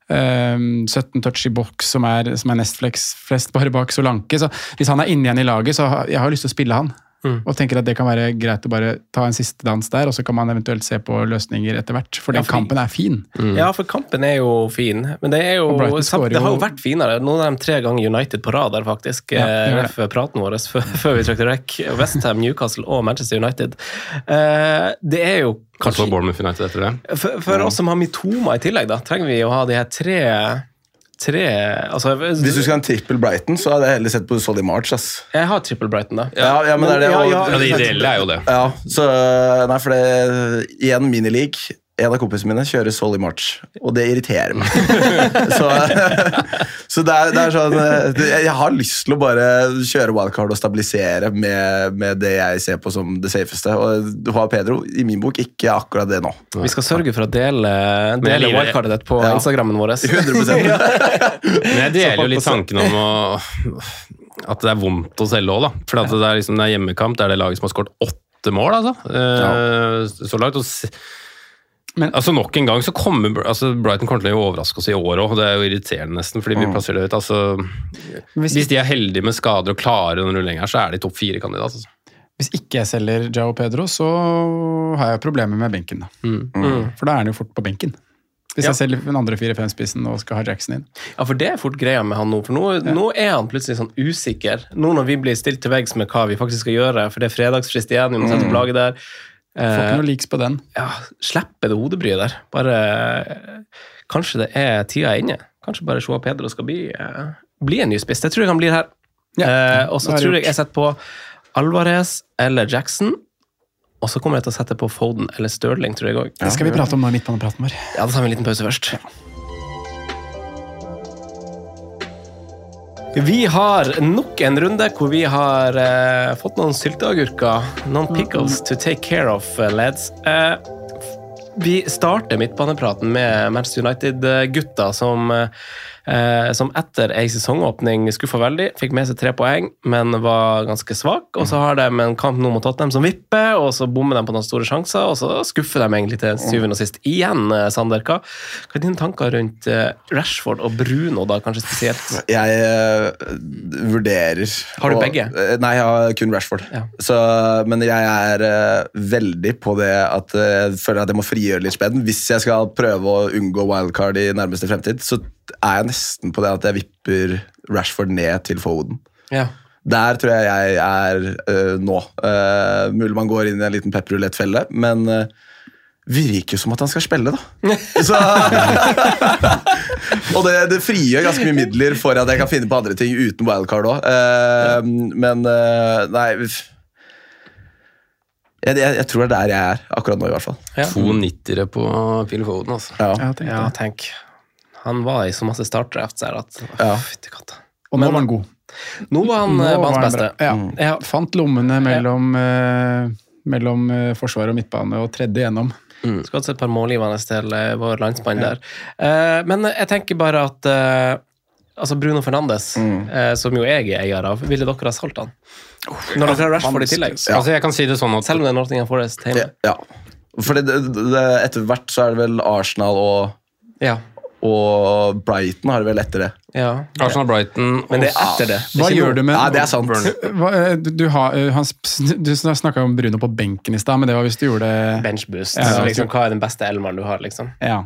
Eh, 17 touch i boks, som er, som er nest flest bare bak Solanke. Så hvis han er inne igjen i laget, så jeg har lyst til å spille han. Og tenker at det kan være greit å bare ta en siste dans der, og så kan man eventuelt se på løsninger etter hvert. For Ja, for, fordi- kampen er fin. Ja, for kampen er jo fin, men det er jo Det har jo vært finere. Noen av dem tre ganger United på rad der, faktisk. Ja, det gjør eh, praten vår (laughs) før, vi trykte rekk. Westham, Newcastle og Manchester United. Eh, det er jo Kanskje kanskje Bournemouth United etter det. For, for oss som har Mitoma i tillegg, da, trenger vi å ha de her tre Tre altså, Hvis du skal ha en trippel Brighton, så hadde jeg heller sett på Solly March. ass. Jeg har triple Brighton, da. Ja, ja, men det er det. Og- ja, Ja, Det ideelle er jo det. Ja, så Nei, for det Igjen minileague. En av kompisene mine kjører Solly March, og det irriterer meg. (laughs) så så det, er, det er sånn eh, Jeg har lyst til å bare kjøre wildcard og stabilisere med, med det jeg ser på som det safeste. Og du har Pedro, i min bok, ikke akkurat det nå. Vi skal sørge for å dele, dele wildcardet ditt på Ja. Instagrammen vår. (laughs) 100% (laughs) Men jeg deler jo litt tanken om å, at det er vondt å selge òg, da. For at det er, liksom, det er hjemmekamp, det er det laget som har skåret åtte mål, altså. ja. Så langt. Og Men- altså Nok en gang så kommer altså Brighton kommer til å overraske oss i år òg, det er jo irriterende nesten, fordi vi plasserer det ut. Altså, Hvis, hvis de er heldige med skader og klarer den rullingen her, så er de topp fire-kandidat. Altså. hvis ikke jeg selger Jao Pedro, så har jeg problemer med benken. Da. Mm. For da er han jo fort på benken. Hvis Ja. jeg selger den andre 4-5-spissen og skal ha Jackson inn. Ja, for det er fort greia med han nå. For nå, nå er han plutselig sånn usikker. Nå når vi blir stilt til veggs med hva vi faktisk skal gjøre, for det er fredagsfrist igjen, vi må sette opp laget der. Får ikke Eh, noe leaks på den. ja, Slipper det hodebryet der. Bare Kanskje det er tida inne. Kanskje bare Joa Pedro skal bli, eh, bli en ny spiss. Det tror jeg han blir her. Ja, uh, og så tror jeg jeg setter på Alvarez eller Jackson. Og så kommer jeg til å sette på Foden eller Stirling, tror jeg òg. Det skal vi prate om nå i midtbanepraten vår. Ja, da tar vi en liten pause først. Vi har nok en runde hvor vi har eh, fått noen sylteagurker. Noen pickles to take care of, eh, lads. Eh, vi starter midtbanepraten med Manchester United-gutta som, eh, som etter ei sesongåpning skuffa veldig. Fikk med seg tre poeng, men var ganske svak. Og så har de en kamp nå mot Tottenham som vipper, og så bommer de på noen store sjanser, og så skuffer de egentlig til syvende og sist. Igjen, eh, Sander, hva, hva er dine tanker rundt eh, Rashford og Bruno, da, kanskje spesielt? Jeg eh, vurderer Har du og- begge? eh, Nei, jeg har kun Rashford. Ja. Så, men jeg er eh, veldig på det at eh, jeg føler at jeg må frigjøre litt spenn. Hvis jeg skal prøve å unngå wildcard i nærmeste fremtid, så er jeg nesten på det at jeg vipper Rashford ned til Foden. Ja. Der tror jeg jeg er uh, nå. Uh, mulig man går inn i en liten pepperrulettfelle, men uh, virker som at han skal spille, da. (laughs) Så, (laughs) og det, det frigjør ganske mye midler for at jeg kan finne på andre ting uten wildcard òg. men uh, nei jeg, jeg, jeg tror det er der jeg er akkurat nå, i hvert fall. Ja. To nittere på Phil Foden, altså. Ja. Ja, tenk. ja, tenk. Han var i så masse startdrafts her at Ja. Fytti katta. Og nå var han god. Nå var han Nå eh, var banens han beste. Ja. Ja. Fant lommene mellom, eh, mellom eh, forsvar og midtbane og tredde gjennom. Skulle hatt et par målgivende til eh, vår landsmann der. Eh, men jeg tenker bare at eh, altså Bruno Fernandes, eh, som jo jeg er eier av, ville dere ha solgt han? Når dere har Rashford i tillegg? Ja. Altså, jeg kan si det sånn at Selv om det er Northingham Forest hjemme. Ja. For det, det, det, etter hvert så er det vel Arsenal og Ja. Og Brighton har det vel etter det. Ja. Arsenal-Brighton Men det er etter det. Hva gjør du med Ja, det er sant. (laughs) Hva, eh, du, du, har, eh, han, (laughs) du snakka om Bruno på benken i stad, men det var hvis du gjorde Benchboost. Ja, ja. liksom, hva er den beste elmeren du har, liksom? Ja.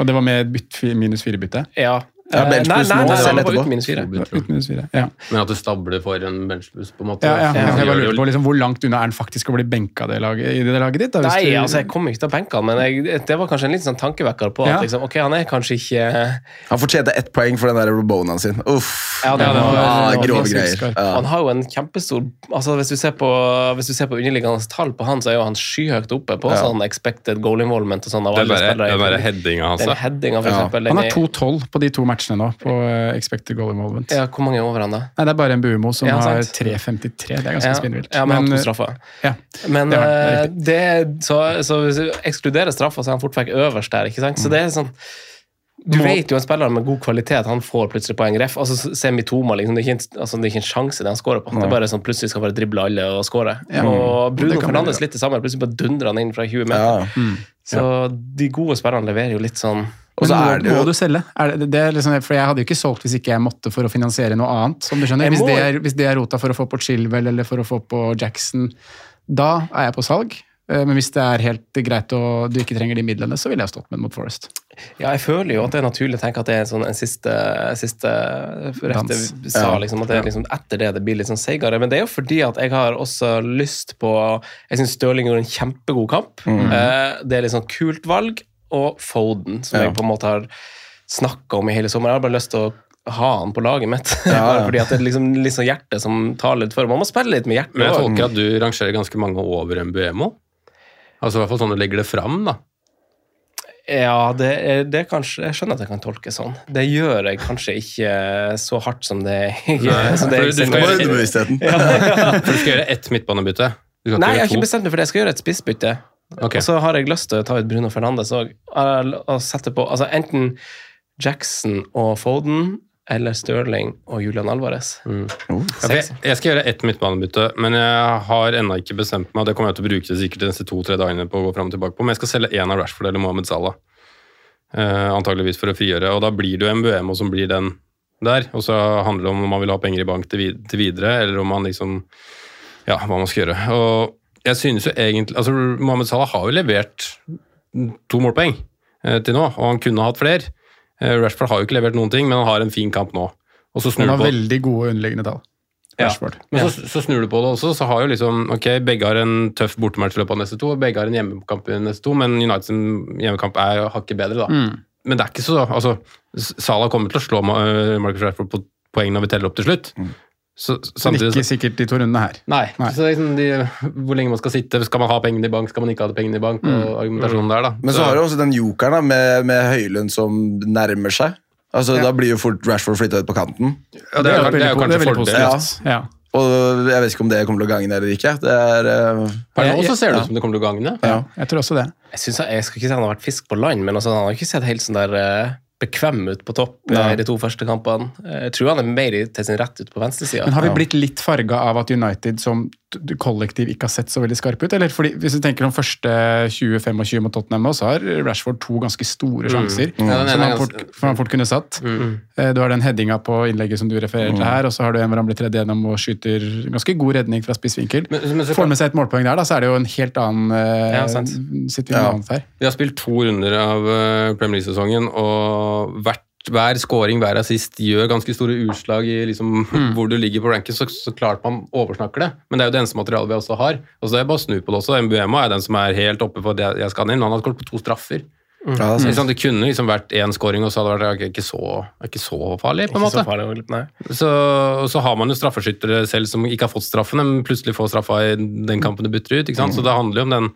Og det var med bytt, minus fire-bytte? Ja. Ja, Eh, benchboost nei, nå, nei, selv etterpå. uten minus fire. Uten minus fire. Ja. Men at du stabler for en benchboost, på en måte. Ja, ja. Så Jeg bare lurer på liksom, hvor langt unna er han faktisk å bli benka det laget, i det laget ditt? Da, hvis Nei, du- altså jeg kommer ikke til å benke han, men jeg, det var kanskje en litt sånn tankevekker på Ja. at liksom, ok, han er kanskje ikke Han fortjente ett poeng for den der Robonaen sin. Uff. Ja, det Ja, det var- Ah, grove greier. Ja. Han har jo en kjempestor altså Hvis du ser på, hvis du ser på underliggende tall på han, så er jo han skyhøyt oppe på Ja. sånn expected goal involvement og sånn. av Den alle spillere. den der headinga hans. Han har er, 2-12 på de to matchene nå, på eh, expected goal involvement. ja, hvor mange er over han, da? Nei, Det er bare en Buemo som Ja, har 3,53. Det er ganske Ja, spinnvilt. ja, men han har eh, to straffer. ja. Men Det han, eh, det det, så, så hvis du ekskluderer straffa, så er han fort vekk øverst der. ikke sant? Så det er sånn du Må- vet jo en spiller med god kvalitet han får plutselig poeng. Ref, altså Semitoma, liksom, det, er ikke, altså, det er ikke en sjanse det han scorer på. Det er bare sånn plutselig skal bare drible alle og score. Ja. Og Bruno Fernandes litt det samme. Plutselig bare dundrer han inn fra 20 meter. Ja. Så de gode spillerne leverer jo litt sånn Og så er det jo må du selge? Det, det liksom, for jeg hadde jo ikke solgt hvis ikke jeg måtte for å finansiere noe annet. som du skjønner. Hvis det, er, hvis det er rota for å få på Chilwell eller for å få på Jackson, da er jeg på salg. Eh, Men hvis det er helt greit og du ikke trenger de midlene, så ville jeg stått med den mot Forest. Ja, jeg føler jo at det er naturlig å tenke at det er en, sånn, en siste, siste rette sa, liksom, at det er liksom, etter det det blir litt sånn seigere. Men det er jo fordi at jeg har også lyst på Jeg syns Stirling gjorde en kjempegod kamp. Mm. det er litt sånn kult valg. Og Foden, som Ja. jeg på en måte har snakka om i hele sommer. Jeg har bare lyst til å ha han på laget mitt. (laughs) Ja, ja. Bare fordi at det er liksom litt sånn hjertet som taler litt for. Man må spille litt med hjertet. Men jeg tolker at du rangerer ganske mange over Mbuemo. Altså i hvert fall sånn du legger det fram, da. Ja, det er, det er kanskje Jeg skjønner at jeg kan tolke sånn. Det gjør jeg kanskje ikke så hardt som det, Nei, som det du skal Bare underbevisstheten. For du skal gjøre ett midtbanebytte. Nei, jeg har ikke bestemt meg for det. Jeg skal gjøre et spissbytte. Ok. Og så har jeg lyst til å ta ut Bruno Fernandes òg. Altså enten Jackson og Foden eller Stirling og Julian Alvarez. Mm. for jeg, jeg skal gjøre ett midtbanebytte, men jeg har ennå ikke bestemt meg. Det kommer jeg til å bruke det sikkert de neste to-tre dagene på å gå frem og tilbake på, men jeg skal selge én av Rashford eller Mohammed Salah. Eh, antageligvis for å frigjøre. Og da blir det jo MBMO som blir den der. Og så handler det om om man vil ha penger i bank til, vid til videre, eller om man liksom Ja, hva man skal gjøre. Og jeg synes jo egentlig Altså, Mohammed Salah har jo levert to målpoeng eh, til nå, og han kunne hatt flere. Eh, Rashford har jo ikke levert noen ting, men han har en fin kamp nå. Og så snur Han har på veldig gode underliggende tall. Ja. Rashford. Men så, så snur du på det også, så har jo liksom Ok, begge har en tøff bortematch i løpet av neste to, og begge har en hjemmekamp i neste to, men Uniteds hjemmekamp er hakket bedre, da. Mm. Men det er ikke så Altså, Salah kommer til å slå øh, Marcus Rashford på poengene når vi teller opp til slutt. Så, Men ikke sikkert de to rundene her. Nei. Nei. Så liksom de, hvor lenge man skal sitte, skal man ha pengene i bank, skal man ikke ha pengene i bank, og argumentasjonen der, da. Men så har du også den jokeren da, med, med Høylund som nærmer seg. Altså, Da blir jo fort Rashford flytta ut på kanten. ja, det, er, jo- det er jo kanskje fordel. positivt. Ja. Og jeg vet ikke om det kommer til å gagne eller ikke. Det er, eh, Per nå så ser det ja. ut som det kommer til å gagne. Ja, jeg tror også det. Jeg, synes, jeg, jeg skal ikke si han har vært fisk på land, men altså, han har ikke sett helt sånn der eh, bekvem ut på topp eh, i de to første kampene. Eh, Jeg tror han er mer til sin rett ut på venstresida. Men har vi blitt litt farga av at United som kollektiv ikke har sett så veldig skarpe ut? Eller fordi, hvis du tenker om første 20-25 mot Tottenham så har Rashford to ganske store sjanser Mm. Mm. som han fort, som han fort kunne satt. Mm. Du har den headinga på innlegget som du refererer til her, og så har du en hvor han blir tredd gjennom og skyter ganske god redning fra spissvinkel. Men, men så Får med seg et målpoeng der, da, så er det jo en helt annen eh, Ja, sant. Ja. Vi har spilt to runder av eh, Premier League-sesongen, og hvert, hver scoring, hver assist gjør ganske store utslag i liksom, hvor du ligger på ranken, så, så klart man oversnakker det. Men det er jo det eneste materialet vi også har. Og så er det bare å snu på det også. MBMA er den som er helt oppe for det jeg skal inn. Han har skåret på to straffer. ja, det sant. Det kunne liksom vært én scoring, og så hadde det vært ikke så, ikke så farlig, på en Ikke så farlig. Så, og så har man jo straffeskyttere selv som ikke har fått straffen, men plutselig får straffa i den kampen du butter ut. ikke sant? Så det handler jo om den,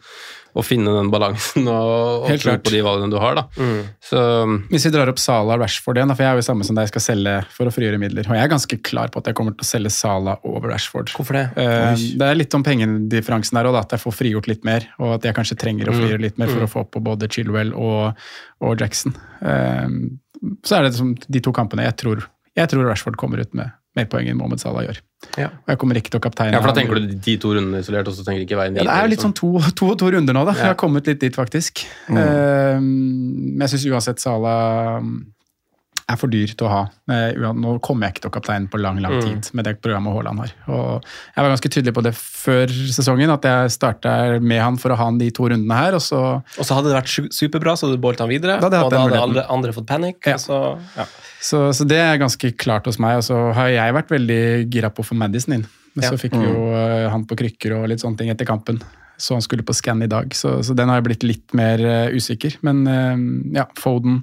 å finne den balansen og, og tro klart. på de valgene du har. da. Så Hvis vi drar opp Sala og Rashford igjen, for jeg er jo samme som deg, skal selge for å frigjøre midler. Og jeg er ganske klar på at jeg kommer til å selge Sala over Rashford. Hvorfor det? Eh, det er litt om pengedifferansen her òg, at jeg får frigjort litt mer. Og at jeg kanskje trenger å frigjøre litt mer for å få opp på både Chilwell og, og Jackson. Eh, så er det liksom de to kampene jeg tror, jeg tror Rashford kommer ut med, mer poeng enn Mohammed Salah gjør. Ja. Og jeg kommer ikke til å kapteine Ja, for da tenker du de to rundene isolert, og så tenker du ikke veien Ja, det er litt liksom. sånn to, to, to runder nå, da. Ja. Jeg har kommet litt dit, faktisk. Eh, men jeg syns uansett Salah mm, er for dyr til å ha. Eh, nå kommer jeg ikke til å kapteine på lang, lang Mm. tid med det programmet Haaland har. Og jeg var ganske tydelig på det før sesongen, at jeg starta med han for å ha han de to rundene her, og så Og så hadde det vært superbra, så hadde du boltet han videre. Da og da hadde muligheten. andre, andre fått panikk. Ja. Så, ja. Så, så det er ganske klart hos meg. Og så har jeg vært veldig gira på å få Madison inn. Men Ja. så fikk vi jo eh, han på krykker og litt sånne ting etter kampen. Så han skulle på scan i dag, så, så den har jeg blitt litt mer uh, usikker. Men uh, ja, Foden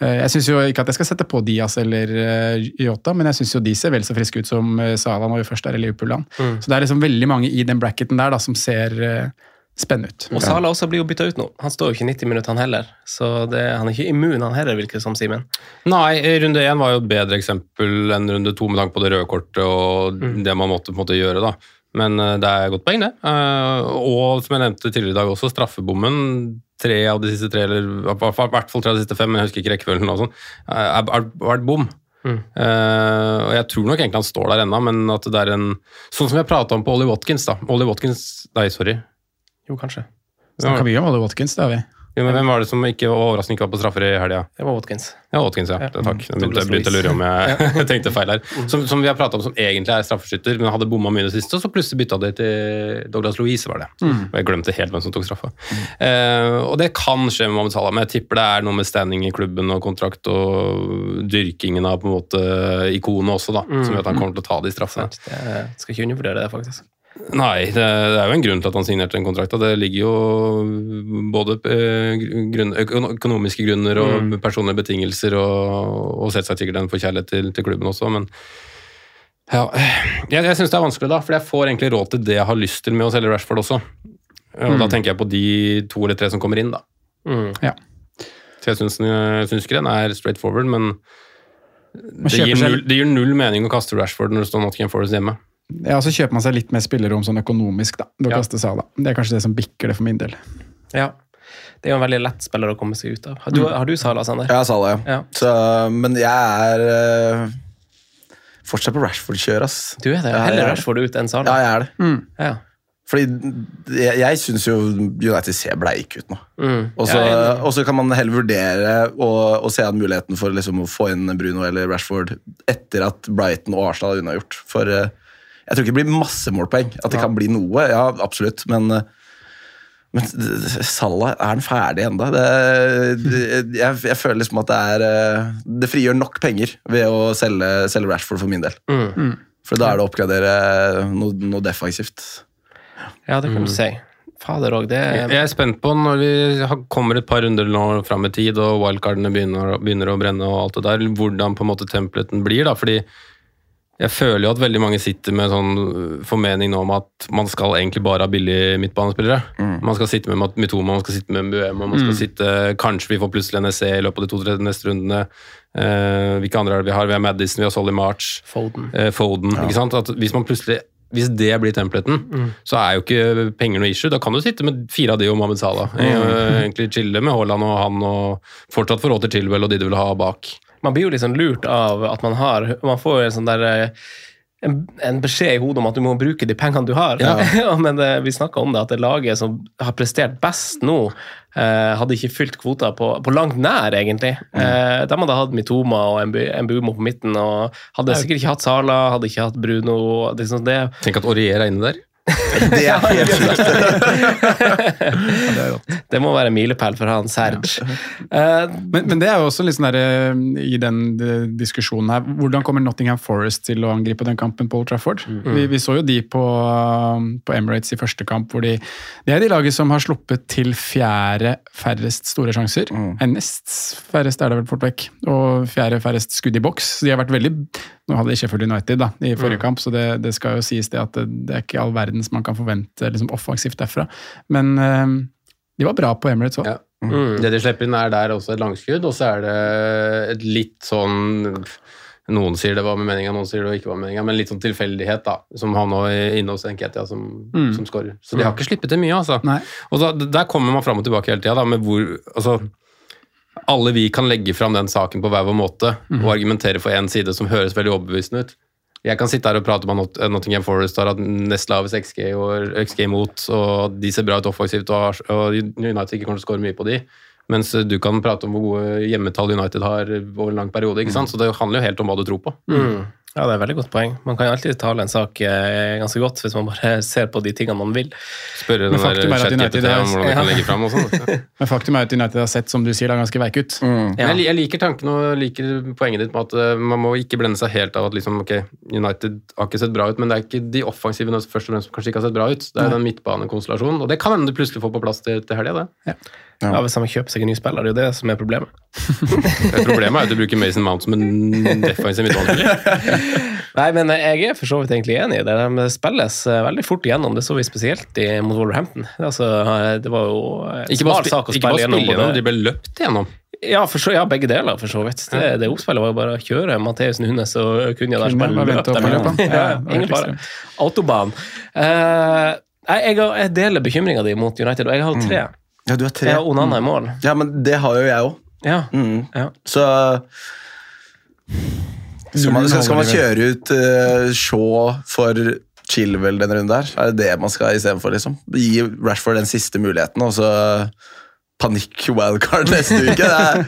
Jeg syns jo ikke at jeg skal sette på Diaz eller Yota, Jota, men jeg syns jo de ser vel så friske ut som Sala når vi først er i Liverpool-land. Mm. Så det er liksom veldig mange i den bracketen der da, som ser eh, spennende ut. Og Sala også blir jo bytta ut nå. Han står jo ikke 90 minutter, han heller. Så det, han er ikke immun, han heller, virker det som, Simen. Nei, runde én var jo et bedre eksempel enn runde to med tanke på det røde kortet og Mm. det man måtte på en måte gjøre. da. Men eh, det er godt poeng, det. Eh, og som jeg nevnte tidligere i dag også, straffebommen. Tre av de siste tre, eller i hvert fall tre av de siste fem, men jeg husker ikke rekkefølgen, og sånn, eh, har vært bom. Mm. Uh, og jeg tror nok egentlig han står der ennå, men at det er en Sånn som jeg prata om på Ollie Watkins, da. Ollie Watkins Nei, sorry. Jo, kanskje. Snakka vi om Ollie Watkins, det har vi. Jo, men Hvem var det som ikke overraskende ikke var på straffer i helga? Det var Watkins. Ja, Watkins, ja. Ja. Takk. Jeg begynte, begynte å lure om jeg, (laughs) jeg tenkte feil her. Som, som vi har prata om som egentlig er straffeskytter, men hadde bomma mye i det siste, og så plutselig bytta de til Douglas Louise, var det. Og jeg glemte helt hvem som tok straffa. Eh, og det kan skje med Mohammed Salah, men jeg tipper det er noe med standing i klubben og kontrakt og dyrkingen av på en måte ikonet også, da, som gjør at han kommer til å ta de straffene. Det skal ikke undervurdere det, faktisk. Nei, det, er jo en grunn til at han signerte den kontrakten. Det ligger jo både eh, grunn, økonomiske grunner og personlige betingelser, og, og selvsagt sikkert en forkjærlighet til, til klubben også, men ja, jeg, jeg syns det er vanskelig, da, for jeg får egentlig råd til det jeg har lyst til med å selge Rashford også. Og Da tenker jeg på de to eller tre som kommer inn, da. Mm. Ja. Så jeg syns, ikke den er straight forward, men det gir, null, det gir null mening å kaste Rashford når det står Nottingham Forest hjemme. Ja, så kjøper man seg litt mer spillerom sånn økonomisk, da. Da Ja. kaster Salah. Det er kanskje det som bikker det for min del. Ja. Det er jo en veldig lett spiller å komme seg ut av. Har du, har du Sala, Sander? Jeg har Sala, ja. Ja. Så, men jeg er uh, fortsatt på Rashford-kjør, ass. Du er det? Ja, Heller er. Rashford ut enn Ja, jeg er det. Ja. Fordi jeg, jeg syns jo United ser bleike ut nå. Mm. Og så, og kan man heller vurdere å, å se an muligheten for liksom å få inn Bruno eller Rashford etter at Brighton og Arsenal har unnagjort. For eh, jeg tror ikke det blir masse målpoeng. At det kan bli noe, ja, absolutt. Men, eh, men Salah, er han ferdig ennå? Jeg, jeg føler liksom at det er eh, Det frigjør nok penger ved å selge, selge Rashford for min del. Mm. For da er det å oppgradere noe, noe defensivt. Ja, det kan du si. Fader òg, det Jeg er jeg er spent på når vi kommer et par runder nå fram i tid, og wildcardene begynner, begynner å brenne og alt det der, hvordan på en måte templeten blir. da, fordi jeg føler jo at veldig mange sitter med sånn formening nå om at man skal egentlig bare ha billige midtbanespillere. Man skal sitte med Mitoma, man skal sitte med Mbuema, man skal sitte Kanskje vi får plutselig en SE i løpet av de to-tre neste rundene. Eh, hvilke andre er det vi har? Vi har Madison, vi har Solly March. Foden. eh, Foden. ikke sant? At hvis man plutselig hvis det blir templaten, så er jo ikke penger noe issue. Da kan du sitte med fire av de og Mohammed Salah. Mm. Egentlig chille med Haaland og han, og fortsatt få råd til Chilwell og de du vil ha bak. Man blir jo sånn lurt av at man har Man får en sånn der eh, en, en beskjed i hodet om at du må bruke de pengene du har. Ja. (laughs) Men det, vi snakka om det, at det laget som har prestert best nå, eh, hadde ikke fylt kvota på, på langt nær, egentlig. Eh, de hadde hatt Mitoma og Mbu- Mbumo på midten, og hadde sikkert ikke hatt Sala, hadde ikke hatt Bruno. Det, er sånn- det, Tenk at Aurier er inne der. (laughs) Det er helt sjukt. (laughs) det må være en milepæl for han Serge. Eh, (laughs) Men, men det er jo også litt sånn der, eh, i den eh, diskusjonen her, hvordan kommer Nottingham Forest til å angripe den kampen på Old Trafford? Vi, vi så jo de på, eh, på Emirates i første kamp, hvor de, det er de laget som har sluppet til fjerde færrest store sjanser. Mm. Nest færrest er det vel fort vekk, og fjerde færrest skudd i boks. Så de har vært veldig Nå hadde de Sheffield United da, i forrige kamp, så det, det skal jo sies det at det, det er ikke all verdens man kan forvente liksom, offensivt derfra. Men eh, de var bra på Emirates òg. Ja. Det de slipper inn, er der også et langskudd, og så er det et litt sånn Noen sier det var med meninga, noen sier det ikke var med meninga, men litt sånn tilfeldighet, da. Som han nå inne hos Nketia, som, Mm. som skårer. Så de har ikke slippet til mye, altså. Nei. Og da, der kommer man fram og tilbake hele tida, da, med hvor Altså alle vi kan legge fram den saken på hver vår måte og argumentere for én side som høres veldig overbevisende ut. Jeg kan sitte her og prate om at Not- Nottingham Forest har hatt nest lavest XG og XG imot, og de ser bra ut offensivt, og og United ikke kommer til å skåre mye på de. Mens du kan prate om hvor gode hjemmetall United har over en lang periode. ikke sant? Så det handler jo helt om hva du tror på. Mm. Ja, det er et veldig godt poeng. Man kan alltid tale en sak eh, ganske godt hvis man bare (laughs) ser på de tingene man vil. Spørre den der er chat-GPT er- om hvordan de kan legge fram og sånn. (laughs) Men faktum er at United har sett, som du sier, da, ganske veik ut. Mm. Jeg, jeg liker tanken og liker poenget ditt med at eh, man må ikke blende seg helt av at liksom, ok, United har ikke sett bra ut, men det er ikke de offensive først og fremst som kanskje ikke har sett bra ut. Det er den midtbanekonstellasjonen, og det kan hende du plutselig får på plass til, til helga, det. Ja. Hvis de kjøper seg en ny spiller, det er jo det som er problemet. (laughs) Problemet er at du bruker Mason Mount som en defensiv midtbanespiller. (laughs) Nei, men jeg er for så vidt egentlig enig i det. De spilles eh, veldig fort igjennom. Det så vi spesielt i, mot Wolverhampton. Altså, eh, det var jo en Ikke bare, sak å ikke bare spille spille gjennom. gjennom, de ble løpt gjennom. Ja, for så, ja, begge deler, for så vidt. Det, det oppspillet var jo bare å kjøre Matheus Nunes og Kunja der. Kunne bare bare løp dem løpe. Ja, Ja, ingen fare. Autobahn. Uh, nei, jeg, jeg deler bekymringa di mot United, og jeg har tre. Ja, du har tre. Jeg har Onana i mål. Ja, men det har jo jeg òg. Ja. Mm. Ja. Så skal man, skal, skal man kjøre ut uh, Shaw for Chilwell denne runden der? Er det det man skal istedenfor? Liksom? Gi Rashford den siste muligheten, og så panikk wildcard neste uke? Det er,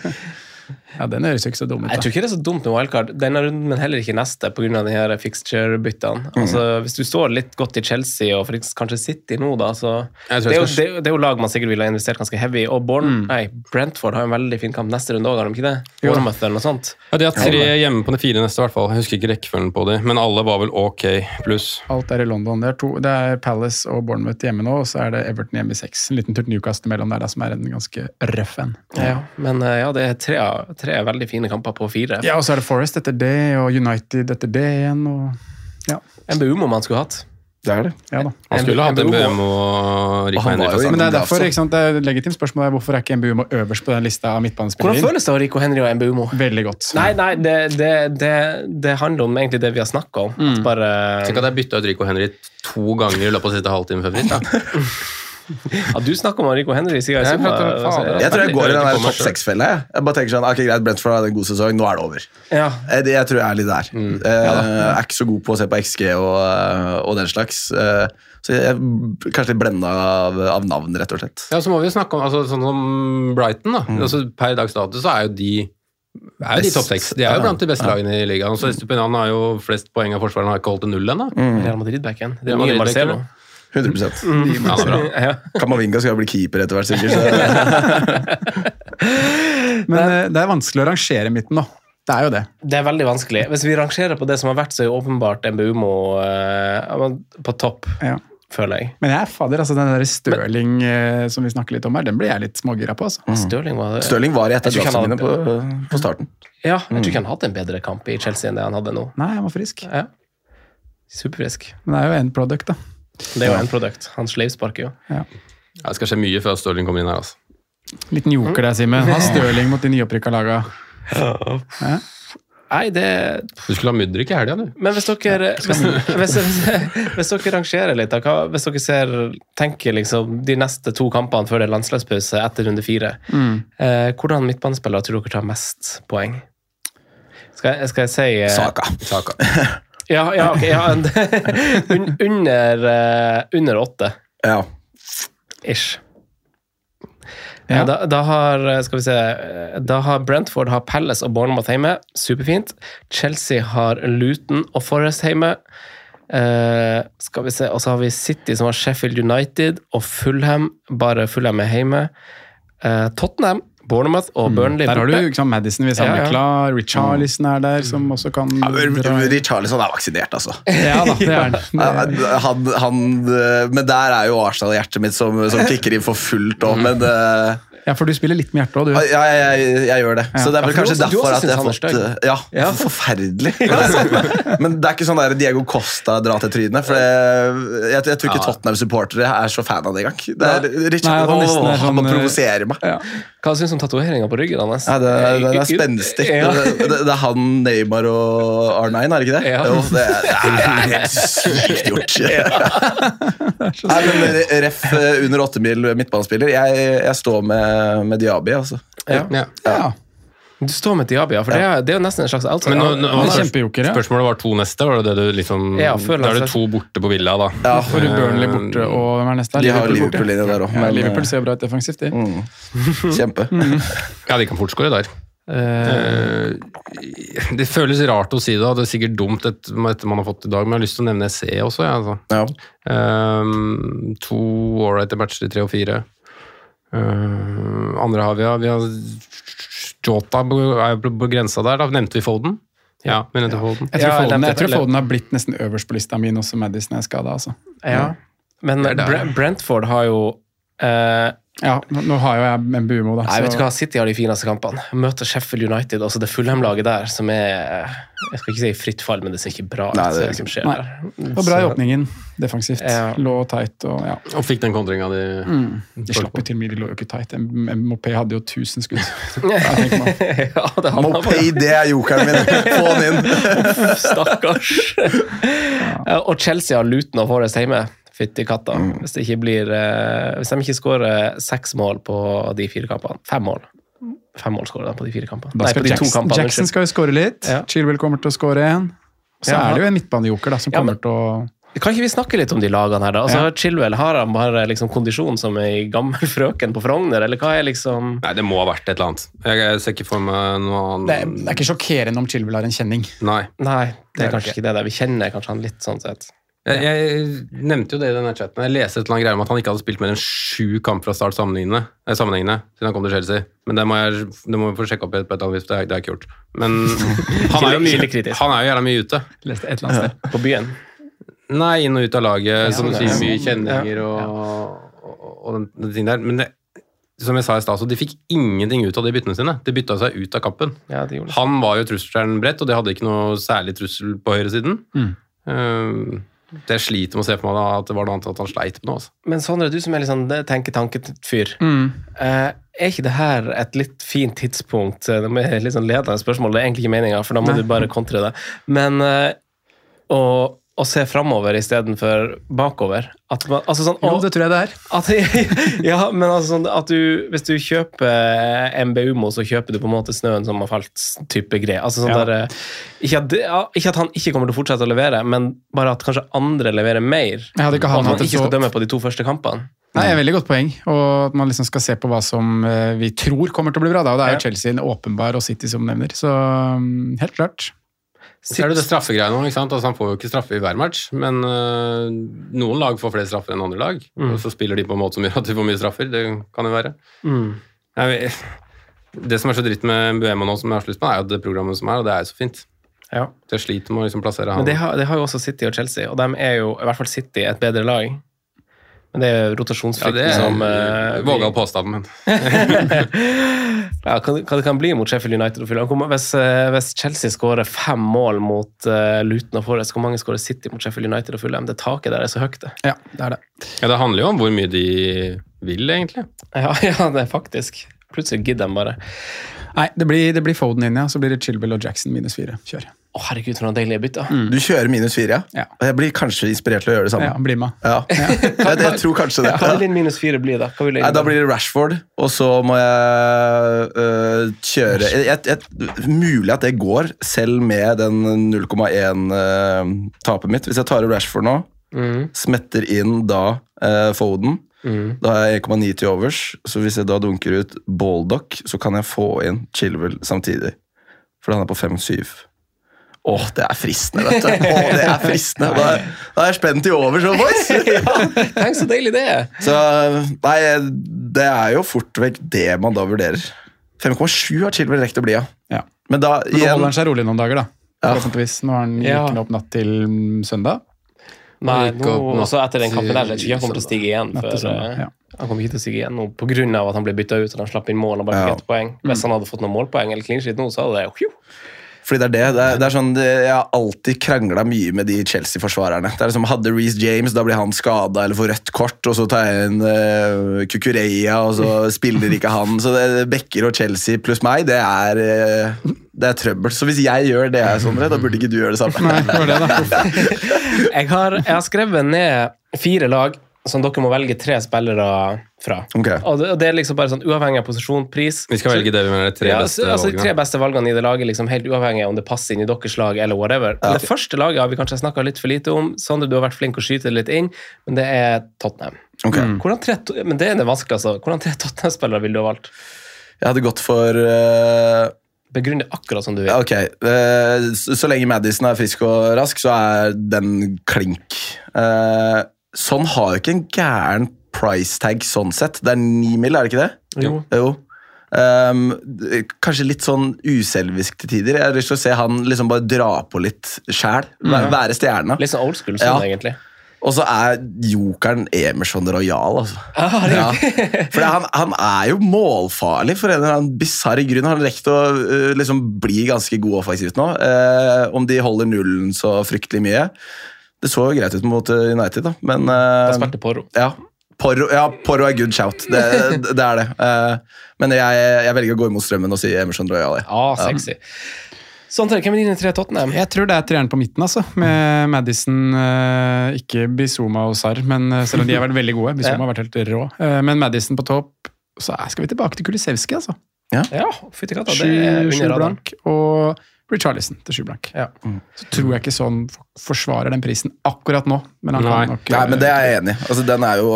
Ja, Den høres ikke så dum ut. Jeg tror ikke det er så dumt med wildcard denne runden, men heller ikke neste pga. fixture-byttene. Altså, hvis du står litt godt i Chelsea og kanskje City nå, da, så det er, jo, det, det er jo lag man sikkert ville ha investert ganske heavy. Og Born, nei, Brentford har en veldig fin kamp neste runde òg, har de ikke det? Bournemouth eller noe sånt. Ja, De har tre hjemme på de fire neste, i hvert fall. Jeg husker ikke rekkefølgen på de, men alle var vel ok pluss. Alt er i London. Det er, to, det er Palace og Bournemouth hjemme nå, og så er det Everton hjemme i seks. En liten tur til Newcastle imellom der, da, som er en ganske røff en. Ja, men eh, ja, det er tre, tre veldig fine kamper på fire. Ja, og så er det Forest etter det, og United etter det igjen, og ja. MBUMO man skulle hatt. det er det. ja da. Han skulle hatt en BM og Rico Henry. Men det er er derfor, ikke sant, det er et legitimt spørsmål er hvorfor er ikke MBUMO øverst på den lista av Hvordan føles det å ha Rico Henry og MBUMO? Veldig godt. Nei, nei, det, det, det, det handler om egentlig det vi har snakka om. At bare Tenk at jeg bytta ut Rico Henry to ganger i løpet av siste halvtime før frist. (laughs) Ja, du snakker om Rico Henry siden jeg, Jeg altså, Jeg tror jeg går i den der topp seks-fella. Jeg. jeg bare tenker sånn, ok greit, Brentford hadde en god sesong, nå er det over. Ja. Jeg, Jeg tror jeg er litt der. Eh, Jeg er ikke så god på å se på XG og, eh, og den slags. Eh, Så jeg er kanskje litt blenda av, av navn, rett og slett. Ja, så må vi snakke om altså, sånn som Brighton. da. Altså, per dags dato så er jo de er jo de topp seks. De er jo blant de beste lagene i ligaen. Så Estupinan har jo flest poeng av forsvareren, har ikke holdt til null ennå. Real Madrid-backen. Det er Real nye Madrid-backen, Marcelo. 100 Ja, er bra. Kamavinga skal jo bli keeper etter hvert, sikkert. Så. (laughs) Men eh, det er vanskelig å rangere midten, da. Det er jo det. Det er veldig vanskelig. Hvis vi rangerer på det som har vært, så er jo åpenbart MBUMO uh, på topp, Ja. føler jeg. Men jeg er fader, altså den der Stirling eh, som vi snakker litt om her, den blir jeg litt smågira på. altså. Stirling var det. Stirling var i et av han mine på, på starten. Ja, jeg tror ikke han hadde en bedre kamp i Chelsea enn det han hadde nå. Nei, han var frisk. Ja. Superfrisk. Men det er jo end product, da. Det er jo en produkt. Han sleivsparker jo. Ja, det skal skje mye før Stirling kommer inn her. altså. Liten joker der, Simen. Ha Stirling mot de nyopprykka laga. Ja. Nei, det Du skulle ha Mudrik i helga, du. Men hvis dere, hvis, hvis, hvis dere rangerer litt, da, hva, hvis dere ser, tenker liksom de neste to kampene før det er landslagspause etter runde fire, eh, hvordan midtbanespillere tror dere tar mest poeng? Skal, skal jeg si eh, Saka. Saka. (laughs) Ja, ja, okay, Ja, (laughs) un, under, eh, under åtte, Ja. ish. Ja. Ja. Da, da har skal vi se, eh, da har Brentford har Palace og Bournemouth hjemme. Superfint. Chelsea har Luton og Forest hjemme. Eh, skal vi se, Og så har vi City som har Sheffield United og Fulham. Bare Fulham er hjemme. Eh, Tottenham, Bournemouth og Burnley Der har du liksom Madison hvis han Ja, er ja. klar. Richarlison er der, som også kan Ja, Richarlison er vaksinert, altså. (laughs) Ja da, det er han. (laughs) Han, han, men der er jo Arsenal-hjertet mitt som, som kicker inn for fullt òg, men eh, Ja, for du spiller litt med hjertet òg, du. ja, jeg, jeg, jeg gjør det. Så det er vel Ja, kanskje også- derfor at jeg har fått eh, (laughs) Ja, forferdelig. (laughs) Men det er ikke sånn der Diego Costa dra til trynet. For jeg, jeg, jeg tror ikke Tottenham-supportere er så fan av det engang. Det er, Richard, Nei, han nesten er han må sånn, eh, provosere meg. Ja. Hva syns du om tatoveringa på ryggen hans? Ja, det, er- det er spenstig. Ja. Det, det, det er han, Neymar og R9, er det ikke det? Ja. Jo, det, er- det er helt sykt gjort. (laughs) Nei, men Ref eh, under åttemil midtbanespiller. Jeg, jeg står med, med Diabi, altså. Ja. Ja. Ja. Du står med Diabi, ja, for det er, det er jo nesten en slags outside. Men nå, nå, er kjempejoker, ja. Spørsmålet var to neste. Var det det du liksom Ja, før Da er det to borte på Villa, da. Ja, For Burnley borte, og hvem er neste? De har borte. Liverpool-linje der òg. Ja, Liverpool ser bra ut defensivt, de. (laughs) Kjempe. Ja, de kan fort skåre der. Eh, Eh, det føles rart å si det, og det er sikkert dumt etter, etter man har fått i dag, men jeg har lyst til å nevne SE også. Ja, altså. Ja. Um, to ålreite matcher i tre og fire. Ehm, andre har vi, ja. Vi har Jota er på, på grensa der. Da nevnte vi Foden. Ja, vi nevnte Foden. Jeg tror, Ja, Foden, jeg tror Foden har blitt nesten øverst på lista mi også Madison er skada. Altså. ja. Men Brentford har jo eh, Ja, nå, har jo jeg en Bumo, da. Nei, vet du hva, City har de fineste kampene. Møter Sheffield United, altså det Fulham-laget der, som er Jeg skal ikke si i fritt fall, men det ser ikke bra ut. Nei, det det, som skjer Nei. der. Og bra i åpningen, defensivt. Ja. Lå tight og ja. Og fikk den kontringa de Mm. De slapp jo til med, de lå jo ikke tight. Mopé hadde jo 1000 skudd. (laughs) Ja, tenker man. ja, det Mopé, det er jokeren min! (laughs) Få den inn! Stakkars. Ja, og Chelsea har Luton og Forest hjemme. Fytti katta. Mm. Hvis, det ikke blir, eh, hvis de ikke skårer seks mål på de fire kampene Fem mål. Fem mål skårer de på de fire kampene. Da Nei, på de to kampene. Jackson skal jo skåre litt. Ja. Chilwell kommer til å skåre en. Så Ja, er det jo en midtbanejoker da, som Ja, kommer men- til å Kan ikke vi snakke litt om de lagene her, da? Altså, Ja. Chilwell, har han bare liksom kondisjon som ei gammel frøken på Frogner, eller hva er liksom Nei, det må ha vært et eller annet. Jeg, ser ikke for meg noe annet. det, er- det er ikke sjokkerende om Chilwell har en kjenning. Nei. Nei, det Det er er kanskje ikke det der. Vi kjenner kanskje han litt sånn sett. Jeg, jeg nevnte jo det i denne chatten. Jeg leste et eller annet greier om at han ikke hadde spilt mer enn sju kamper fra start sammenhengende, eh, sammenhengende siden han kom til Chelsea. Men det må jeg, det må vi få sjekke opp på et eller annet vis. Det har jeg ikke gjort. Men (laughs) han er jo mye, han er jo jævla mye ute. Leste et eller annet sted. På byen. Nei, inn og ut av laget, som du sier, mye kjenninger og, og, og den, den ting der. Men det, som jeg sa i sted, så de fikk ingenting ut av de byttene sine. De bytta seg ut av kampen. Ja, det. Han var jo trusselen bredt, og det hadde ikke noe særlig trussel på høyresiden. Mm. Um, det sliter med å se på meg da, at det var noe annet at han sleit med noe. Altså. Men Sondre, du som er litt sånn tenke-tanke-fyr. Mm. Eh, er ikke det her et litt fint tidspunkt eh, Det er litt sånn ledende spørsmål, det er egentlig ikke meninga, for da må Nei. du bare kontre det. Men eh, å, å se framover istedenfor bakover at man, altså sånn, Jo, det tror jeg det er. at, (laughs) ja, men altså sånn at du Hvis du kjøper MBUMO, så kjøper du på en måte snøen som har falt, type greie. Altså sånn Ja. der, eh, ikke, at, ikke at han ikke kommer til å fortsette å levere, men bare at kanskje andre leverer mer. Jeg hadde ikke Og at man ikke skal dømme på de to første kampene. Nei, et veldig godt poeng. Og at man liksom skal se på hva som eh, vi tror kommer til å bli bra. Da. Og det er jo. Chelsea åpenbar, og City som nevner. Så mm, helt klart. Så er det det straffegreia nå. ikke sant? Altså, han får jo ikke straffe i hver match, men øh, noen lag får flere straffer enn andre lag. Mm. Og så spiller de på en måte som gjør at de får mye straffer. Det kan jo være. Mm. Jeg det som er så dritt med Buema nå, som jeg har slutt med, er jo det programmet som er, og det er jo så fint. Ja. Jeg sliter med å liksom plassere han. Men det har, det har jo også City og Chelsea, og de er jo i hvert fall City et bedre lag. Men det er jo ja, rotasjonsfrykten det er som å påstå den men ja, hva, hva det kan bli mot Sheffield United og Fulham. Hvis, eh, hvis Chelsea skårer fem mål mot uh, Luton og Forest, hvor mange skårer City mot Sheffield United og Fulham? Det taket der er så høyt, det. Ja, det er det. ja, det handler jo om hvor mye de vil, egentlig. Ja, (laughs) ja det er faktisk. Plutselig gidder de bare. Nei, det blir, det blir Foden inn, ja. Så blir det Chilwell og Jackson minus fire. Kjør. Å, herregud, for noen deilige bytter. Du kjører minus fire, Ja. Jeg blir kanskje inspirert til å gjøre det samme. Ja, bli med. Ja. Jeg, (laughs) jeg tror kanskje det. Hva vil din minus fire bli, da? Hva vil Nei, da blir det Rashford, og så må jeg øh, kjøre jeg, jeg, jeg, Mulig at det går, selv med den 0,1-tapet mitt. Hvis jeg tar ut Rashford nå, mm. smetter inn da øh, Foden, Mm. da har jeg 1,9 til overs. Så hvis jeg da dunker ut Baldock, så kan jeg få inn Chilwell samtidig. For han er på 5-7. Åh, det er fristende, vet du. Åh, det er fristende. Da er, da er jeg spent i over, så, (laughs) boys. ja, tenk så deilig det er! Så nei, det er jo fort vekk det man da vurderer. 5,7 har Chilwell rekt å bli, ja. Ja. Men da Men nå holder han seg rolig noen dager, da. Ja. Forhåpentligvis. Nå har han Ja. gikk han opp natt til mm, søndag. Nei, nå, også etter den kampen der, jeg tror ikke han kommer til å stige igjen. For, søndag, eh, ja. Han kommer ikke til å stige igjen nå av at han ble bytta ut og han slapp inn mål og bare Ja. ett poeng. Hvis han hadde fått noen målpoeng eller clean sheet nå, så hadde det jo Fordi det er det. Det er, det er sånn, det, Jeg har alltid krangla mye med de Chelsea-forsvarerne. Det er liksom, Hadde Reece James, da blir han skada eller får rødt kort, og så tar jeg inn uh, Kukureya, og så (laughs) spiller ikke han. Så det, Becker og Chelsea pluss meg, det er, uh, det er trøbbel. Så hvis jeg gjør det, Sondre, da burde ikke du gjøre det samme. Nei, det det, da. (laughs) jeg har, jeg har skrevet ned fire lag som dere må velge tre spillere fra. Okay. Og det, og det er liksom bare sånn uavhengig av posisjon, pris. Vi skal velge det vi mener er tre ja, beste altså, De tre beste valgene i det laget, liksom helt uavhengig av om det passer inn i deres lag eller whatever. Ja. Det første laget har vi kanskje snakka litt for lite om. Sondre, du har vært flink å skyte det litt inn, men det er Tottenham. Okay. Hvordan tre, men det er det vanskeligste. Hvordan tre Tottenham-spillere ville du ha valgt? Jeg hadde gått for uh... Begrunn det akkurat som du vil. Ja, Ok, eh, så, så lenge Madison er frisk og rask, så er den klink. Eh, sånn har jo ikke en gæren price tag sånn sett. Det er ni mil, er det ikke det? Jo. Jo. Um, kanskje litt sånn uselvisk til tider. Jeg har lyst til å se han liksom bare dra på litt sjæl. Være, være stjerna. Litt sånn old school sånn, Ja. egentlig. Og så er jokeren Emerson Royal, altså. Ah, er Ja. For han, han er jo målfarlig for en eller annen bisarr grunn. Han har rekt å uh, liksom bli ganske god offensivt nå. Uh, om de holder nullen så fryktelig mye. Det så jo greit ut mot øh, United, da, men Da eh, spilte Porro. ja, Porro, ja, Porro er good shout. Det, (laughs) det er det. Uh, men jeg, jeg velger å gå imot strømmen og si Emerson Royal. Ja, Ah, sexy. Sondre, hvem er dine tre Tottenham? Jeg tror det er treeren på midten, altså. Med Madison, eh, ikke Bizuma og Sarr, men eh, selv om de har vært veldig gode. (laughs) Bizuma har vært helt rå. Eh, men Madison på topp. Så er- skal vi tilbake til Kulisevskij, altså. Ja, fytti katta, det er under radaren. Og Richarlison til sju blank. Ja. Så tror jeg ikke sånn forsvarer den prisen akkurat nå. Men han Nei. kan nok Nei, men Det er jeg enig i. Altså, den, er jo,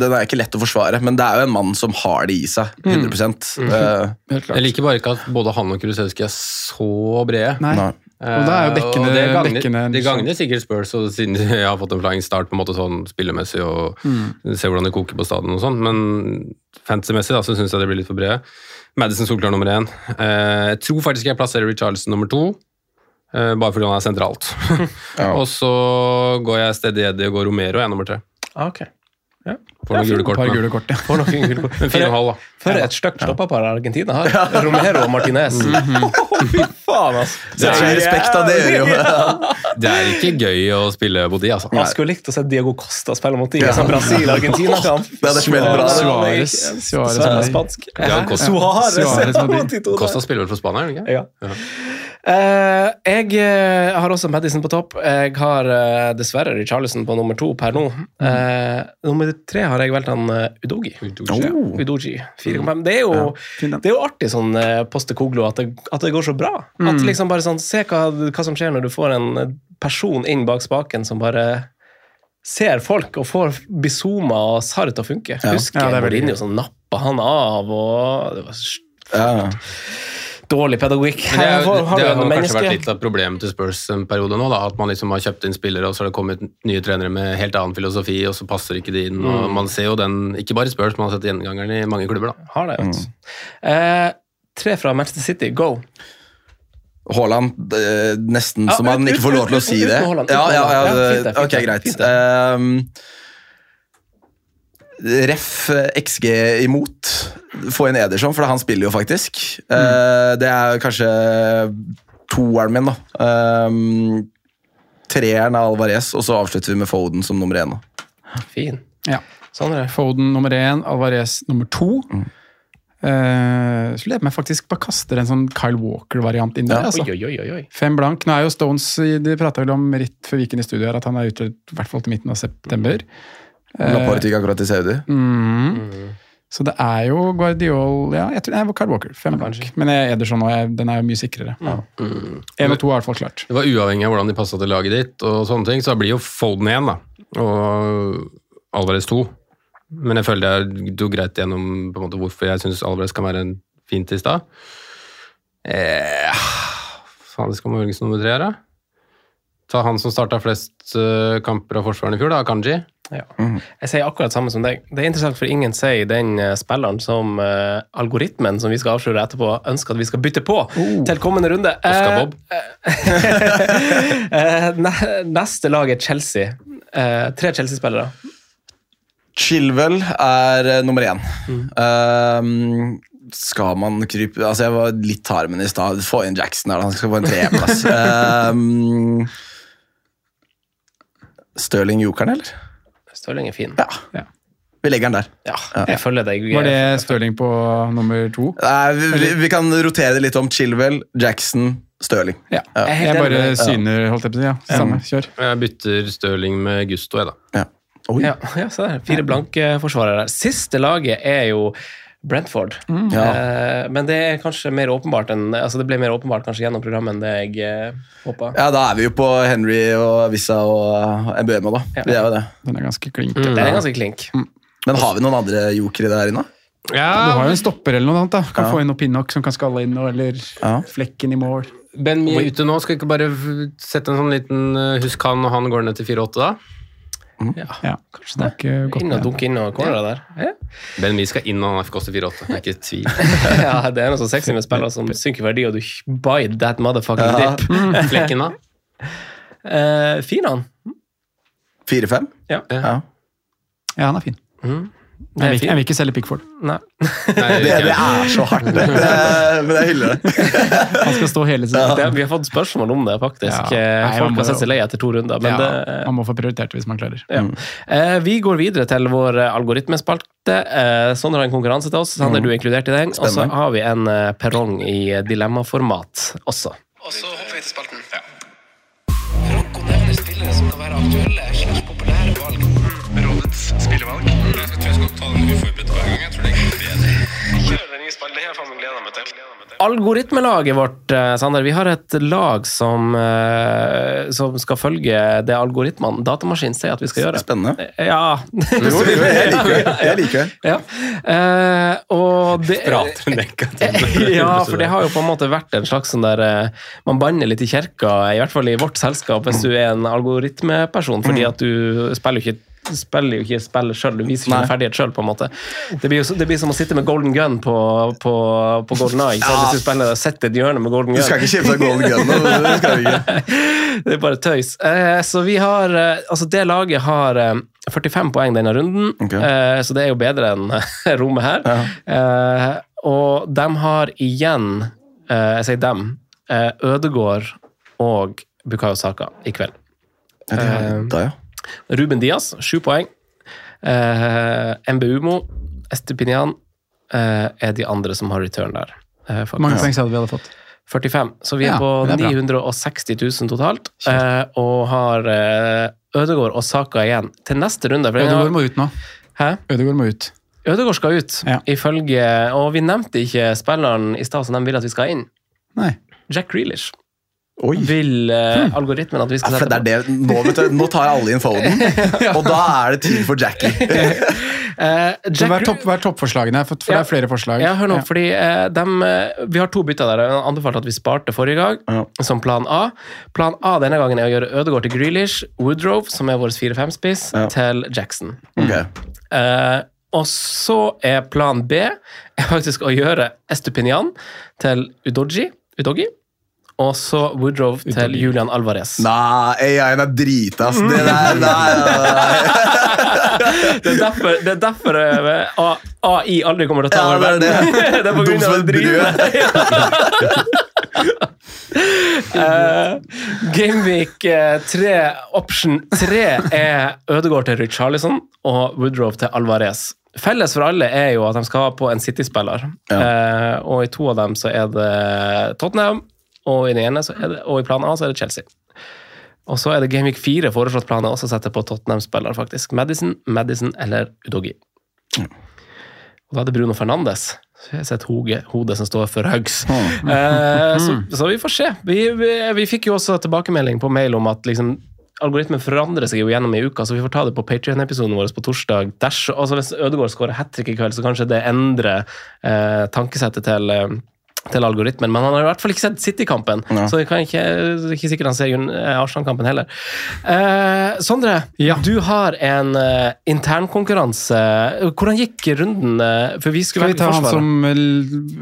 den er ikke lett å forsvare, men det er jo en mann som har det i seg. 100 Eh, (laughs) Helt klart. Jeg liker bare ikke at både han og Kulusevski er så brede. Nei. nei. Og det er jo dekkende- Eh, og det gagner, dekkende- det gagner sikkert Spurs, og siden jeg har fått en flying start på en måte sånn spillemessig og Mm. ser hvordan det koker på stadion og sånn, men fantasy-messig så syns jeg det blir litt for brede. Madison solklar nummer én. Eh, jeg tror faktisk jeg plasserer Richarlison nummer to. eh, bare fordi han er sentralt. (laughs) og så går jeg Steady Eddie og går Romero, jeg er nummer tre. Ah, ok. Får noen gule kort. par gule kort, ja. Noen gule kort. Men fire og en halv, da. For et stygt stoppapar Argentina har. (laughs) Romero og Martinez. (laughs) Fy faen, altså. Det er respekt av det jo. (laughs) Det er ikke gøy å spille mot de, altså. Jeg skulle likt å se Diego Costa spille mot de Ja. sånn Brasil-Argentina-kamp. Det hadde smelt bra, Suárez. Suárez Suarez Suarez spansk. Ja, Costa. Suárez. Costa spiller vel for Spania, gjør han ikke? Ja. Eh, jeg eh, har også Madison på topp. Jeg har eh, dessverre Richarlison på nummer to per nå. Mm. nummer tre har jeg valgt han uh, Udogi. Oh. Udogi 4,5. Det, er jo- fin det er jo artig sånn uh, Postekoglo at, det- at det går så bra. At liksom bare sånn, Se hva, hva som skjer når du får en eh, person inn bak spaken som bare ser folk og får Bizuma og Sarr til å funke. Ja. Husker Ja, Mourinho som nappa han av, og det var så Ja. Dårlig pedagogikk. Det, er, har det har kanskje menneske- vært litt av problemet til Spurs en periode nå. da, At man liksom har kjøpt inn spillere, og så har det kommet nye trenere med helt annen filosofi, og så passer ikke de inn. og Man ser jo den, ikke bare i Spurs, man har sett gjengangeren i mange klubber. da. Har det, vet mm. Eh, tre fra Manchester City, go! Haaland, nesten Ja, som man ut- ikke får lov til å ut- si det. Ja, ja, ja. Ja, fint det, det- fint ok, greit. fint det. Ehm, ref XG imot. Få inn Ederson, for han spiller jo faktisk. Eh, det er kanskje toeren min, da. Ehm, treeren er Alvarez, og så avslutter vi med Foden som nummer én. Fin. Ja. Sondre? Foden nummer én, Alvarez nummer to. Uh, så lurer jeg meg faktisk bare kaster en sånn Kyle Walker-variant inn der. Ja. altså. Oi, oi, oi, oi. Fem blank. Nå er jo Stones i- De prata vel om ritt før Viken i studio her, at han er ute i hvert fall til midten av september. Laporte gikk akkurat til Saudi. Mm. Så det er jo Guardiol Ja, jeg tror det Carl Walker. Fem blank. Men Ederson og er- den er jo mye sikrere. Én og to er i hvert fall klart. Det var uavhengig av hvordan de passa til laget ditt, og sånne ting, så det blir jo Foden igjen, da. Og Alvarez to. Men jeg føler jeg dro greit gjennom på en måte hvorfor jeg syns Alvarez kan være en fint i stad. Eh, faen, det skal man velge som nummer tre her, da? Ta han som starta flest uh, kamper av forsvareren i fjor, da, Kanji. Ja. Jeg sier akkurat samme som deg. Det er interessant, for ingen sier den uh, spilleren som uh, algoritmen som vi skal avsløre etterpå, ønsker at vi skal bytte på til kommende runde. Oscar Bob. (laughs) Eh, ne- neste lag er Chelsea. Eh, tre Chelsea-spillere. Chilwell er nummer én. Ehm, skal man krype Altså, jeg var litt hard med den i stad. Få inn Jackson her, han skal få en treplass. um, (laughs) Stirling Jokeren, eller? Stirling er fin. Ja. Ja. Vi legger den der. Ja, jeg følger deg. Var det Stirling på nummer to? Nei, vi, vi, vi kan rotere det litt om Chilwell, Jackson, Stirling. Ja. Ja. Jeg Jeg bare med syner, holdt jeg på å si. Ja. Samme, kjør. Jeg bytter Stirling med Gusto, jeg, da. Ja. Ja, ja se der. Fire blanke forsvarere. Siste laget er jo Brentford. Ja. Eh, men det er kanskje mer åpenbart enn, altså det ble mer åpenbart kanskje gjennom programmet enn det jeg eh, håpa. Ja, da er vi jo på Henry og Vissa og Mbuemo, da. Ja. Vi er jo det. Den er ganske klink. Den er ganske klink. Men har vi noen andre jokere der inne? Du har jo en stopper eller noe annet. da. Kan Ja. få inn noe Pinnock som kan skalle inn, eller Ja. Flekken i mål. Ben vi er ute nå. Skal vi ikke bare sette en sånn liten uh, Husk han, og han går ned til 4-8, da? Ja, kanskje det er ikke godt Inn og dunke inn og cornera der. Ja. Ben vi skal inn, og han koster 4-8. Det er ikke tvil. (laughs) ja, det er noe så sexy med spillere som synker verdi, og du buy that motherfucking Ja. dip. Flekken, da? Uh, (laughs) fin han. 4-5? Ja. Ja. Ja, han er fin. Det Jeg vil, ikke- jeg vil ikke selge Pickford. Nei. Nei, Det, det er så hardt, det. det er, men jeg hyller det. Han skal stå hele tiden. Det, vi har fått spørsmål om det, faktisk. Ja. Nei, Folk har sett seg lei etter to runder. Men ja, det, man må få prioritert det hvis man klarer. Ja. Eh, vi går videre til vår eh, algoritmespalte. Eh, Sondre har en konkurranse til oss. Sander, du er inkludert i den. Og så har vi en eh, perrong i dilemmaformat også. Og så hopper vi til spalten. Franco nevner spillere som kan være aktuelle slags populære valg. Rådets spillevalg. Jeg skal ta den uforberedt hver gang. Jeg tror det er bedre. Kjør den nye. Det har jeg faen gleda meg til. Algoritmelaget vårt, eh, Sander, vi har et lag som, eh, som skal følge det algoritmene datamaskinen sier at vi skal gjøre. Spennende. Ja. Jo, jo, jeg liker det. Jeg liker det. Ja. uh, og det Prater negativt. (laughs) ja, for det har jo på en måte vært en slags sånn der eh, Man banner litt i kirka, i hvert fall i vårt selskap, hvis du er en algoritmeperson, fordi at du spiller jo ikke spiller jo ikke spillet sjøl, du viser ikke noen ferdighet sjøl. Det, blir jo det blir som å sitte med golden gun på, på, på golden eye. Ja. Hvis du spiller sitter et hjørne med golden gun. Du skal ikke deg golden gun nå. Det skal du ikke. (laughs) Det er bare tøys. Eh, så vi har eh, Altså, det laget har eh, 45 poeng denne runden, okay. eh, så det er jo bedre enn rommet her. Ja. Eh, og de har igjen, eh, jeg sier dem, eh, Ødegård og Bukayo Saka i kveld. Ja, det er da, ja. Ruben Diaz, sju poeng. Eh, Mbumo, Estepinian eh, er de andre som har return der. Eh. Hvor mange poeng sa du vi hadde fått? 45. Så vi er Ja, på er 960 000 totalt. Eh, og har eh, Ødegård og Saka igjen til neste runde. den må ut nå. Hæ? Ødegård må ut. Ødegård skal ut, Ja. ifølge Og vi nevnte ikke spilleren i stad som de vil at vi skal inn. Nei. Jack Grealish. Oi. Vil eh, algoritmen at vi skal ja, sette det er det. Nå, vet du, nå tar alle inn folden, (laughs) og da er det tid for Jackie. (laughs) uh, Så Jack hva er, topp, hva er toppforslagene? For, for Ja. det er flere forslag. Ja, hør nå, Ja. fordi uh, dem, eh, Vi har to bytter der. Jeg anbefalte at vi sparte forrige gang, Ja. som plan A. Plan A denne gangen er å gjøre Ødegaard til Grealish, Woodrove, som er vår 4-5-spiss, Ja. til Jackson. Okay. Eh, og så er plan B er (laughs) faktisk å gjøre Estupinian til Udoji, Udogi, og så Woodrow til Julian Alvarez. Nei, AI-en er dritass. Det der, (laughs) nei. Det er derfor, det er derfor eh, AI aldri kommer til å ta Ja, over det er det. (laughs) det er på grunn av et drivet. (laughs) Eh, Gameweek 3, option 3 er Ødegaard til Richarlison og Woodrow til Alvarez. Felles for alle er jo at de skal ha på en City-spiller. Eh, og i to av dem så er det Tottenham, og i ene så det, og i plan A så er det Chelsea. Og så er det Gameweek 4 foreslått planen også å sette på Tottenham-spiller, faktisk. Madison, Madison eller Udogi. Og da er det Bruno Fernandes. Så jeg har sett hoge, hodet som står for hugs. (laughs) Eh, så, så vi får se. Vi, vi, vi fikk jo også tilbakemelding på mail om at liksom, algoritmen forandrer seg jo gjennom i uka, så vi får ta det på Patrion-episoden vår på torsdag. Dersom, altså hvis Ødegaard skårer hat trick i kveld, så kanskje det endrer eh, tankesettet til eh, til algoritmen, men han har i hvert fall ikke sett City-kampen, Ja. så jeg kan ikke, det er ikke sikkert han ser eh, Arsenal-kampen heller. Eh, Sondre, Ja. du har en uh, internkonkurranse. Hvordan gikk runden? eh, for vi skulle Skal vi ta han forsvaret.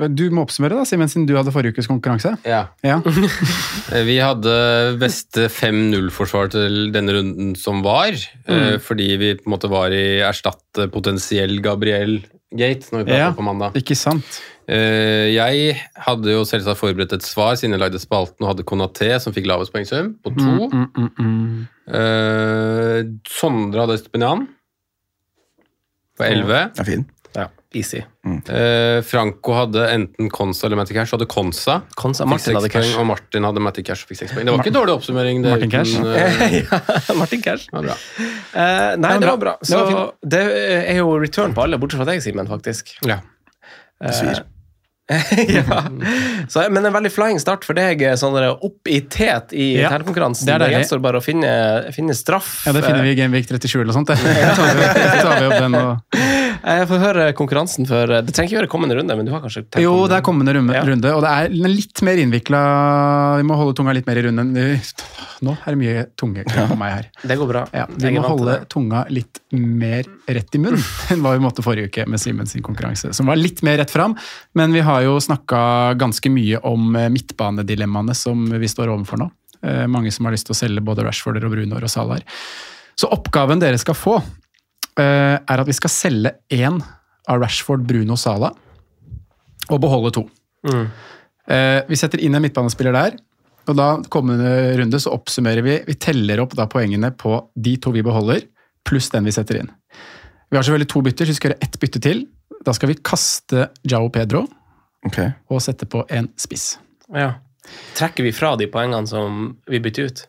som Du må oppsummere, da, Simen, siden du hadde forrige ukes konkurranse. Ja. Ja. (laughs) Vi hadde beste 5-0-forsvar til denne runden som var, eh, fordi vi på en måte var i erstatte potensiell Gabriel Gate når vi pratet Ja. på mandag. Ikke sant? Eh, Jeg hadde jo selvsagt forberedt et svar siden jeg lagde spalten og hadde Konaté som fikk lavest poengsum, på to. Mm, mm, mm. Eh, Sondre hadde stipendian på 11. Det er Ja, Easy. Eh, Franco hadde enten Consa eller Matty Cash. Hadde Consa. Consa Martin hadde Cash. Og Martin hadde Matty Cash og fikk seks poeng. Det var ikke dårlig oppsummering. Det, Martin Cash. (laughs) ja, (laughs) Martin Cash. Ja, bra. Uh, nei, Det var bra. Så Det var det er jo return på alle, bortsett fra deg, Simen, faktisk. Ja. Det svir. (laughs) ja. Så, men en veldig flying start for deg, sånn der opp i tet i Ja, telekonkurransen. det er Det gjenstår bare å finne, finne straff. Ja, det finner vi i Genvik 37 eller sånt. det. (laughs) Så tar vi, så tar vi opp den og Eh, Jeg får høre konkurransen før Det trenger ikke være kommende runde, men du har kanskje tenkt Jo, det er kommende runde, Ja. runde, og det er litt mer innvikla Vi må holde tunga litt mer i runden. Nå er det mye tunge på meg her. Det går bra. Ja, vi må holde tunga litt mer rett i munnen (laughs) enn hva vi måtte forrige uke med Simen sin konkurranse, som var litt mer rett fram. Men vi har jo snakka ganske mye om eh, midtbanedilemmaene som vi står overfor nå. Eh, Mange som har lyst til å selge både Rashforder og Brunor og Salar. Så oppgaven dere skal få, eh, er at vi skal selge én av Rashford, Bruno og Sala, og beholde to. Mm. Eh, Vi setter inn en midtbanespiller der, og da kommende runde så oppsummerer vi Vi teller opp da poengene på de to vi beholder, pluss den vi setter inn. Vi har selvfølgelig to bytter, så vi skal gjøre ett bytte til. Da skal vi kaste Jao Pedro og sette på en spiss. Ja. Trekker vi fra de poengene som vi bytter ut?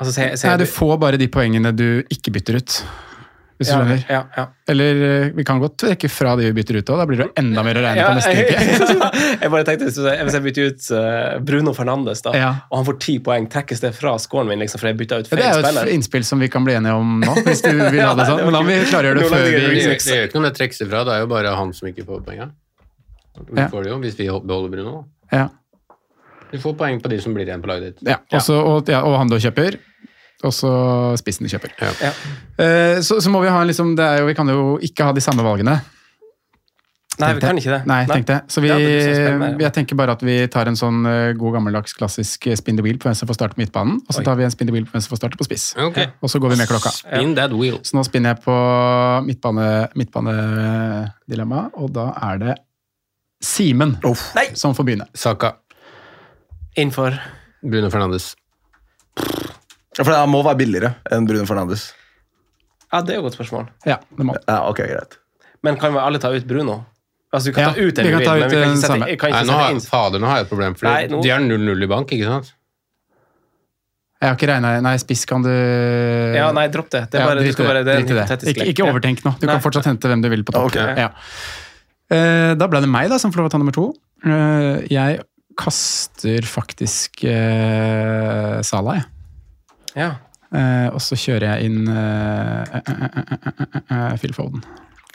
Altså, se, se, Nei, du får bare de poengene du ikke bytter ut. Hvis du Ja, skjønner. ja, ja. Eller eh, vi kan godt trekke fra de vi bytter ut òg, da blir det enda mer å regne på neste uke. (laughs) jeg bare tenkte, hvis jeg- bytter ut eh, Bruno Fernandes, da, Ja. og han får ti poeng, trekkes det fra scoren min liksom, for jeg bytter ut Ja, spiller? det er jo spiller? et innspill som vi kan bli enige om nå, hvis du vil ha (laughs) det sånn. Men da må vi klargjøre det før vi Det gjør ikke noe om det trekkes ifra, det er jo bare han som ikke får poeng Vi får det jo hvis vi beholder Bruno. Ja. Du får poeng på de som blir igjen på laget ditt. Ja, også, og, ja, og han du kjøper, og så spissen de kjøper. Ja. Eh, så, så må vi ha en liksom, det er jo, Vi kan jo ikke ha de samme valgene. Nei, vi kan ikke det. Nei, tenkte. Så vi, jeg tenker bare at vi tar en sånn eh, god gammeldags klassisk eh, spin the wheel på hvem som får starte på midtbanen, og så Oi. tar vi en spin the wheel på hvem som får starte på spiss. Okay. Og så går vi med klokka. Spin that wheel. Så nå spinner jeg på midtbane- midtbanedilemma, og da er det Simen som får begynne. Saka. Innenfor Bruno Fernandes. Ja, for det må være billigere enn Bruno Fernandes. Ja, det er jo et godt spørsmål. Ja, det må. Ja, ok, greit. Men kan vi alle ta ut Bruno? Altså, vi kan Ja, ta ut den vi kan ta ut men vi kan den ikke sette, samme. kan Nei, ikke nå sette har, inn fader, nå har jeg et problem, for Nei, nå- de har 0-0 i bank, ikke sant? Jeg har ikke regna Nei, spiss kan du Ja, nei, dropp det. Det er Ja, bare, du skal bare, det er en hypotetisk Ikke, lek. ikke overtenk nå. Du Nei. kan fortsatt hente hvem du vil på topp. Ok. Ja. Eh, Da ble det meg da, som får lov å ta nummer to. Eh, Jeg kaster faktisk uh, Salah, jeg. Ja. Uh, og så kjører jeg inn uh, Phil Foden.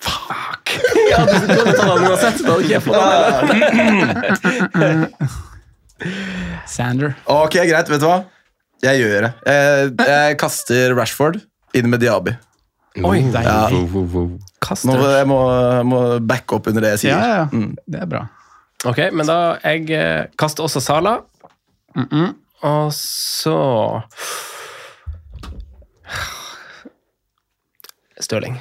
(laughs) ja, du skulle ta den uansett. Da hadde ikke jeg fått den. (laughs) Sander. Ok, greit, vet du hva? Jeg gjør det. Jeg, jeg kaster Rashford inn med Diaby. Oi, Ja. Kast Nå må jeg må, må backe opp under det jeg sier. Ja, ja. Mm. Det er bra. Ok, men da jeg kaster også Sala. Og så Stirling.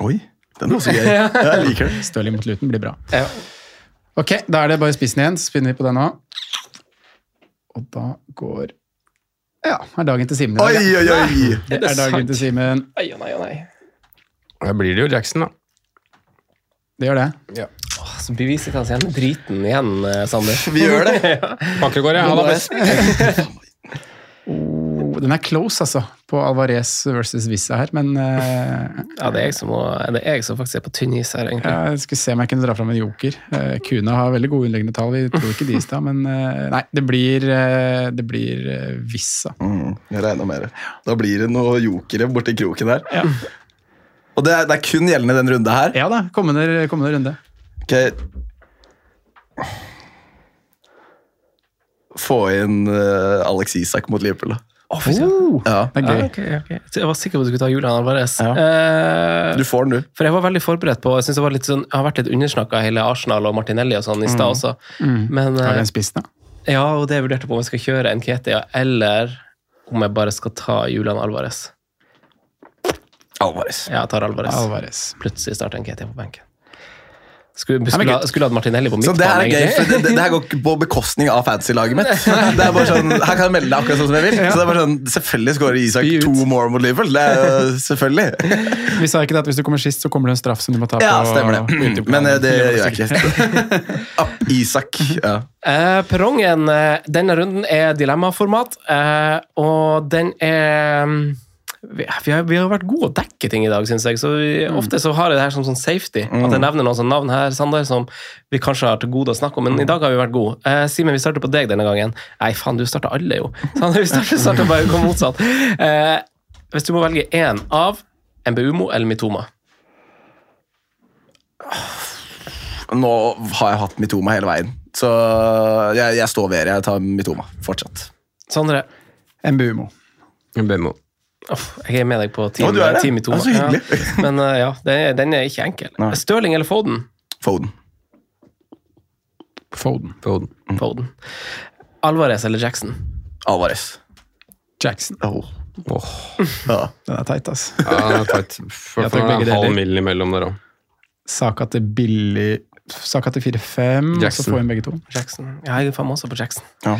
Oi, den var også gøy. (laughs) Jeg liker den. Stirling mot Luton blir bra. Ja. Ok, da er det bare spissen igjen. Spinner vi på den nå. Og da går Ja, er dagen til Simen i dag. ja. oi, oi! Det er dagen til Simen. Oi, oi, nei, å nei. Da blir det jo Jackson, da. Det gjør det. Åh, Så beviser vi seg igjen driten igjen, eh, Sander. Vi gjør det. Bankregård, (laughs) ja. Han er best. (laughs) Oh, den er close, altså, på Alvarez versus Vissa her, men uh, Ja, det er jeg som, må, det er jeg som faktisk er på tynn is her, egentlig. jeg skulle se om jeg kunne dra fram en joker. Uh, Kuna har veldig gode underliggende tall, vi tror ikke de i stad, men uh, nei, det blir, det blir Vissa. Mm, jeg regner med det. Da blir det noe jokere borti kroken der. Og det er, det er kun gjeldende den runde her. Ja da, kommende, kommende runde. Okay. Få inn Alex Isak mot Liverpool, da. Fy søren. Ja, Det er gøy. ok, okay. Så Jeg var sikker på at du skulle ta Julian Alvarez. Ja. Eh, Du får den, du. for jeg var veldig forberedt på Jeg synes det var litt sånn, jeg har vært litt undersnakka hele Arsenal og Martinelli og sånn i stad også. Men Har eh, vi en spiss, da? ja, og det jeg vurderte på om jeg skal kjøre Nketia, eller om jeg bare skal ta Julian Alvarez. Alvarez. Ja, jeg tar Alvarez. Alvarez. Plutselig starter Nketia på benken. Skulle, skulle, skulle hatt Martinelli på midtbanen. det her er gøy, for det, det, det her går ikke på bekostning av fantasy-laget mitt. (laughs) Det er bare sånn, Her kan jeg melde deg akkurat sånn som jeg vil. Så det er bare sånn, Selvfølgelig skårer Isak to more mot Liverpool. Det er jo selvfølgelig. (laughs) Vi sa ikke det at hvis du kommer sist, så kommer det en straff som du må ta på. Ja, stemmer det. Men eh, det gjør jeg ikke. (laughs) Ah, Isak. Ja. Eh, perrongen eh, denne runden er dilemmaformat, eh, og den er vi, vi, har, vi har vært gode å dekke ting i dag, syns jeg. Så vi, Ofte så har jeg det her som sånn safety. At jeg nevner noen sånne navn her, Sander, som vi kanskje har til gode å snakke om. Men i dag har vi vært gode. Eh, Simen, vi starter på deg denne gangen. Nei, faen, du starter alle, jo. (laughs) Sander, vi starter, starter bare på motsatt. Eh, hvis du må velge én av MBUMO eller Mitoma Nå har jeg hatt Mitoma hele veien, så jeg, jeg står ved det. Jeg tar Mitoma fortsatt. Sondre? MBUMO. Bemo. Jeg er med deg på team, er team Mitoma. Ja, så. Ja. (laughs) Men eh, ja, den er, den er ikke enkel. Nei. Stirling eller Foden? Foden. Foden. Foden. Foden. Alvarez eller Jackson? Alvarez. Jackson. Oh. oh. Ja. Den er teit, ass. ja, den er teit. For, for en halv mill. imellom der òg. Saka til billig Saka til 4-5, så får vi begge to. Jackson. Ja, jeg er faen også på Jackson. Ja.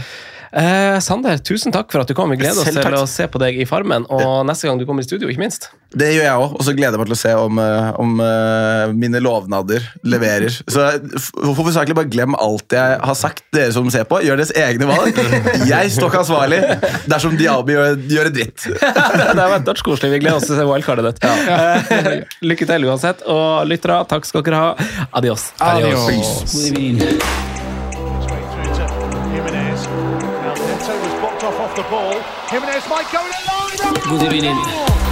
Eh, Sander, tusen takk for at du kom. Vi gleder oss til å se på deg i Farmen, og neste gang du kommer i studio, ikke minst. Det gjør jeg òg, og så gleder jeg meg til å se om, eh, om eh, mine lovnader leverer. Så hovedsakelig bare glem alt jeg har sagt, dere som ser på. Gjør deres egne valg. Jeg står ikke ansvarlig dersom Diaby gjør, gjør en dritt. (laughs) det har vært dødskoselig. Vi gleder oss til å se wildcardet ditt. Ja. lykke til uansett. Og lyttere, takk skal dere ha. Adios. Adios. Straight Jimenez might go in